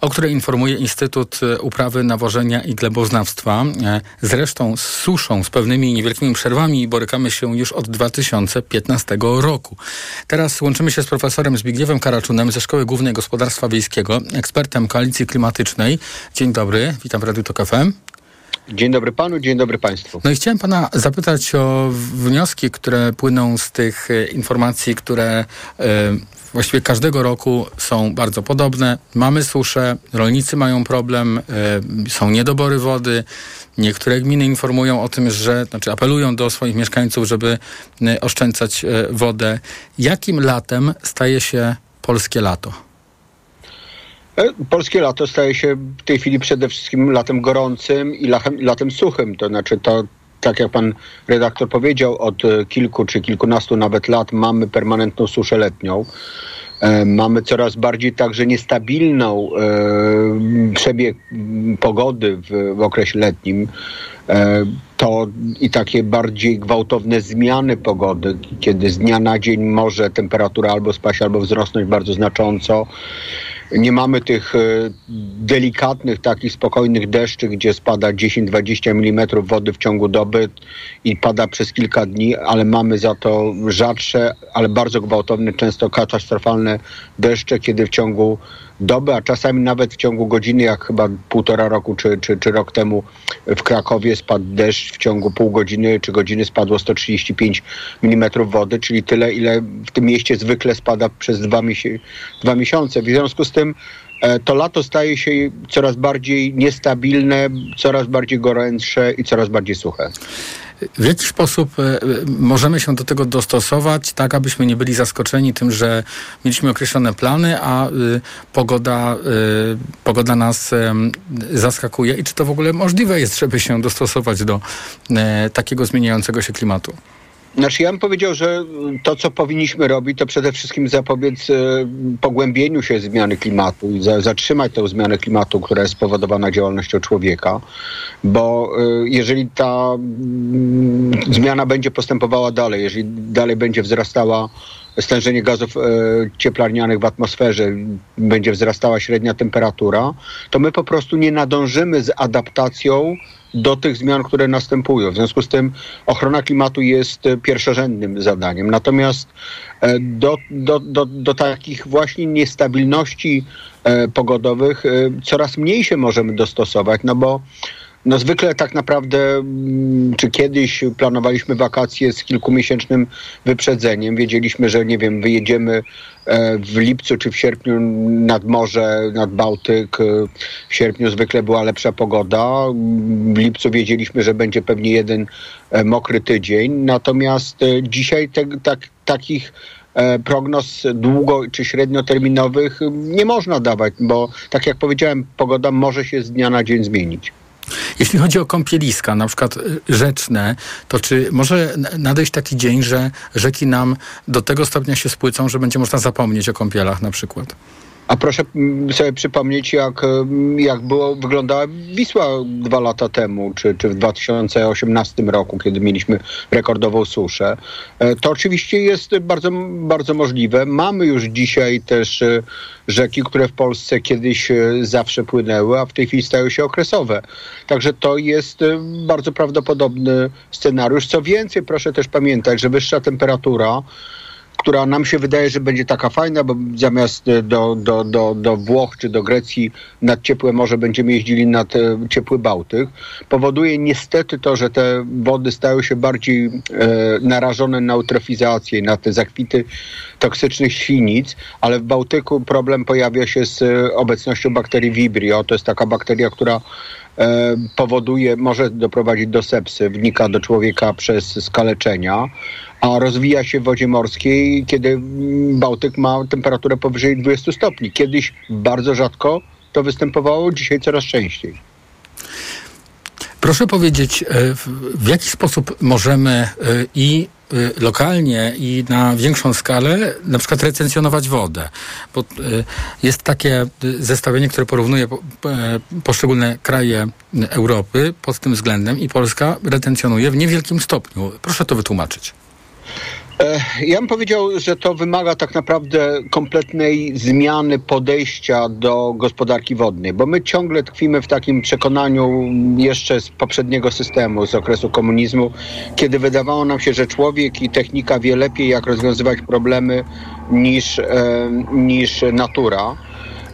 S2: o której informuje Instytut Uprawy, Nawożenia i Gleboznawstwa. E, zresztą z suszą, z pewnymi niewielkimi przerwami borykamy się już od 2015 roku. Teraz łączymy się z profesorem Zbigniewem Karaczunem ze Szkoły Głównej Gospodarstwa Wiejskiego, ekspertem Koalicji Klimatycznej. Dzień dobry, witam w Radiu TOK FM.
S41: Dzień dobry panu, dzień dobry państwu.
S2: No i chciałem pana zapytać o wnioski, które płyną z tych e, informacji, które e, właściwie każdego roku są bardzo podobne. Mamy suszę, rolnicy mają problem, e, są niedobory wody. Niektóre gminy informują o tym, że, znaczy apelują do swoich mieszkańców, żeby oszczędzać wodę. Jakim latem staje się polskie lato?
S41: E, Polskie lato staje się w tej chwili przede wszystkim latem gorącym i latem, suchym. To znaczy to, tak jak pan redaktor powiedział, od e, kilku czy kilkunastu nawet lat mamy permanentną suszę letnią. E, Mamy coraz bardziej także niestabilną przebieg pogody w, w okresie letnim. To i takie bardziej gwałtowne zmiany pogody, kiedy z dnia na dzień może temperatura albo spaść, albo wzrosnąć bardzo znacząco. Nie mamy tych e, delikatnych, takich spokojnych deszczy, gdzie spada 10-20 mm wody w ciągu doby i pada przez kilka dni, ale mamy za to rzadsze, ale bardzo gwałtowne, często katastrofalne deszcze, kiedy w ciągu doby, a czasami nawet w ciągu godziny, jak chyba półtora roku czy, czy, czy rok temu w Krakowie spadł deszcz, w ciągu pół godziny czy godziny spadło 135 mm wody, czyli tyle, ile w tym mieście zwykle spada przez dwa, miesi- dwa miesiące. W związku z tym e, to lato staje się coraz bardziej niestabilne, coraz bardziej gorętsze i coraz bardziej suche.
S2: W jaki sposób e, możemy się do tego dostosować, tak abyśmy nie byli zaskoczeni tym, że mieliśmy określone plany, a y, pogoda, y, pogoda nas zaskakuje i czy to w ogóle możliwe jest, żeby się dostosować do e, takiego zmieniającego się klimatu?
S41: Znaczy ja bym powiedział, że to, co powinniśmy robić, to przede wszystkim zapobiec e, pogłębieniu się zmiany klimatu i za, zatrzymać tę zmianę klimatu, która jest spowodowana działalnością człowieka, bo e, jeżeli ta mm, zmiana będzie postępowała dalej, jeżeli dalej będzie wzrastała stężenie gazów e, cieplarnianych w atmosferze, będzie wzrastała średnia temperatura, to my po prostu nie nadążymy z adaptacją do tych zmian, które następują. W związku z tym ochrona klimatu jest e, pierwszorzędnym zadaniem. Natomiast e, do, do, do, do takich właśnie niestabilności e, pogodowych coraz mniej się możemy dostosować, no bo no zwykle tak naprawdę, mm, czy kiedyś planowaliśmy wakacje z kilkumiesięcznym wyprzedzeniem. Wiedzieliśmy, że nie wiem, wyjedziemy e, w lipcu czy w sierpniu nad morze, nad Bałtyk. E, W sierpniu zwykle była lepsza pogoda. W lipcu wiedzieliśmy, że będzie pewnie jeden e, mokry tydzień. Natomiast dzisiaj te, tak, takich prognoz długo czy średnioterminowych nie można dawać, bo tak jak powiedziałem, pogoda może się z dnia na dzień zmienić.
S2: Jeśli chodzi o kąpieliska, na przykład y, rzeczne, to czy może nadejść taki dzień, że rzeki nam do tego stopnia się spłycą, że będzie można zapomnieć o kąpielach na przykład?
S41: A proszę mm, sobie przypomnieć, jak, mm, jak było, wyglądała Wisła dwa lata temu, czy, czy w 2018 roku, kiedy mieliśmy rekordową suszę. E, To oczywiście jest bardzo, bardzo możliwe. Mamy już dzisiaj też e, rzeki, które w Polsce kiedyś e, zawsze płynęły, a w tej chwili stają się okresowe. Także to jest bardzo prawdopodobny scenariusz. Co więcej, proszę też pamiętać, że wyższa temperatura która nam się wydaje, że będzie taka fajna, bo zamiast e, do, do, do, do Włoch czy do Grecji nad ciepłe morze będziemy jeździli nad e, ciepły Bałtyk, powoduje niestety to, że te wody stają się bardziej e, narażone na eutrofizację, na te zakwity toksycznych świnic, ale w Bałtyku problem pojawia się z e, obecnością bakterii Vibrio. To jest taka bakteria, która powoduje, może doprowadzić do sepsy, wnika do człowieka przez skaleczenia, a rozwija się w wodzie morskiej, kiedy Bałtyk ma temperaturę powyżej 20 stopni. Kiedyś bardzo rzadko to występowało, dzisiaj coraz częściej.
S2: Proszę powiedzieć, e, w, jaki sposób możemy e, i e, lokalnie i na większą skalę na przykład retencjonować wodę. Bo jest takie zestawienie, które porównuje po, poszczególne kraje Europy pod tym względem i Polska retencjonuje w niewielkim stopniu. Proszę to wytłumaczyć.
S41: E, Ja bym powiedział, że to wymaga tak naprawdę kompletnej zmiany podejścia do gospodarki wodnej, bo my ciągle tkwimy w takim przekonaniu jeszcze z poprzedniego systemu, z okresu komunizmu, kiedy wydawało nam się, że człowiek i technika wie lepiej, jak rozwiązywać problemy niż, e, niż natura.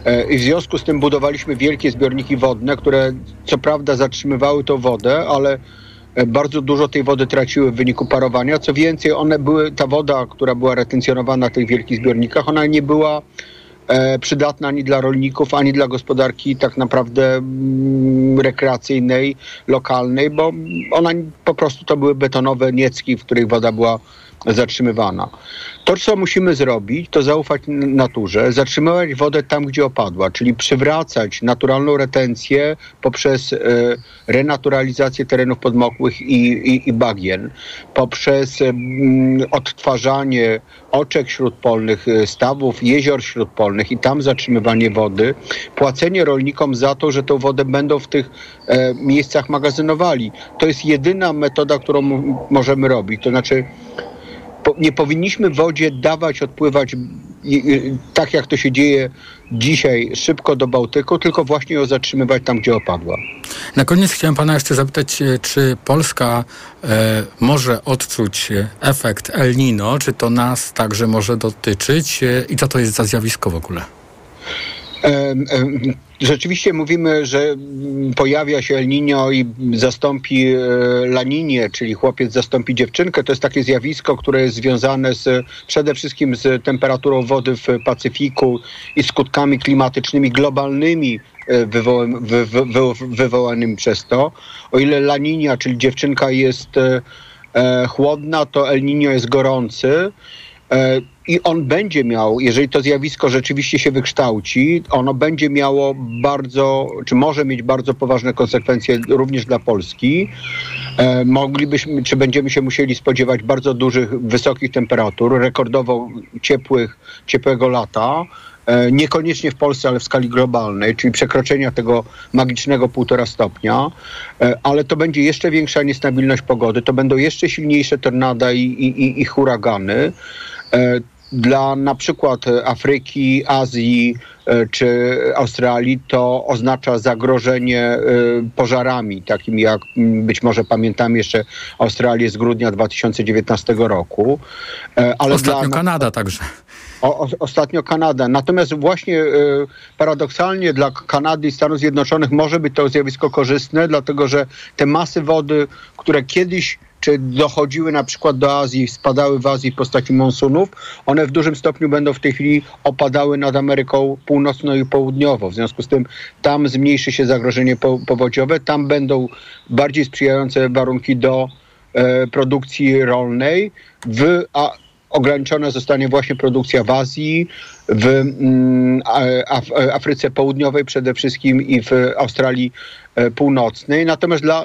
S41: E, I w związku z tym budowaliśmy wielkie zbiorniki wodne, które co prawda zatrzymywały tą wodę, ale bardzo dużo tej wody traciły w wyniku parowania. Co więcej, one były, ta woda, która była retencjonowana w tych wielkich zbiornikach, ona nie była e, przydatna ani dla rolników, ani dla gospodarki tak naprawdę mm, rekreacyjnej, lokalnej, bo ona po prostu to były betonowe niecki, w których woda była zatrzymywana. To, co musimy zrobić, to zaufać naturze, zatrzymywać wodę tam, gdzie opadła, czyli przywracać naturalną retencję poprzez e, renaturalizację terenów podmokłych i, i, i bagien, poprzez mm, odtwarzanie oczek śródpolnych, e, stawów, jezior śródpolnych i tam zatrzymywanie wody, płacenie rolnikom za to, że tą wodę będą w tych e, miejscach magazynowali. To jest jedyna metoda, którą możemy robić. To znaczy, nie powinniśmy wodzie dawać odpływać tak, jak to się dzieje dzisiaj, szybko do Bałtyku, tylko właśnie ją zatrzymywać tam, gdzie opadła.
S2: Na koniec chciałem pana jeszcze zapytać, e, czy Polska e, może odczuć e, efekt El Nino, czy to nas także może dotyczyć e, i co to jest za zjawisko w ogóle?
S41: Rzeczywiście mówimy, że pojawia się El Niño i zastąpi e, Laninie, czyli chłopiec zastąpi dziewczynkę. To jest takie zjawisko, które jest związane z, przede wszystkim z temperaturą wody w Pacyfiku i skutkami klimatycznymi globalnymi e, wy, wy, wy, wywołanymi przez to. O ile Laninia, czyli dziewczynka jest e, chłodna, to El Niño jest gorący. E, I on będzie miał, jeżeli to zjawisko rzeczywiście się wykształci, ono będzie miało bardzo, czy może mieć bardzo poważne konsekwencje również dla Polski. E, moglibyśmy, czy będziemy się musieli spodziewać bardzo dużych, wysokich temperatur, rekordowo ciepłych, ciepłego lata. E, niekoniecznie w Polsce, ale w skali globalnej, czyli przekroczenia tego magicznego półtora stopnia, E, ale to będzie jeszcze większa niestabilność pogody, to będą jeszcze silniejsze tornada i, i, i- i huragany. Dla na przykład Afryki, Azji e, czy Australii to oznacza zagrożenie e, pożarami, takim jak być może pamiętamy jeszcze Australię z grudnia 2019 roku. E, Ale
S2: Ostatnio
S41: dla,
S2: Kanada także.
S41: o, ostatnio Kanada. Natomiast właśnie e, paradoksalnie dla Kanady i Stanów Zjednoczonych może być to zjawisko korzystne, dlatego że te masy wody, które kiedyś czy dochodziły na przykład do Azji, spadały w Azji w postaci monsunów, one w dużym stopniu będą w tej chwili opadały nad Ameryką Północną i Południową. W związku z tym tam zmniejszy się zagrożenie po, powodziowe, tam będą bardziej sprzyjające warunki do e, produkcji rolnej, w, a ograniczona zostanie właśnie produkcja w Azji, w mm, Afryce Południowej przede wszystkim i w Australii e, Północnej. Natomiast dla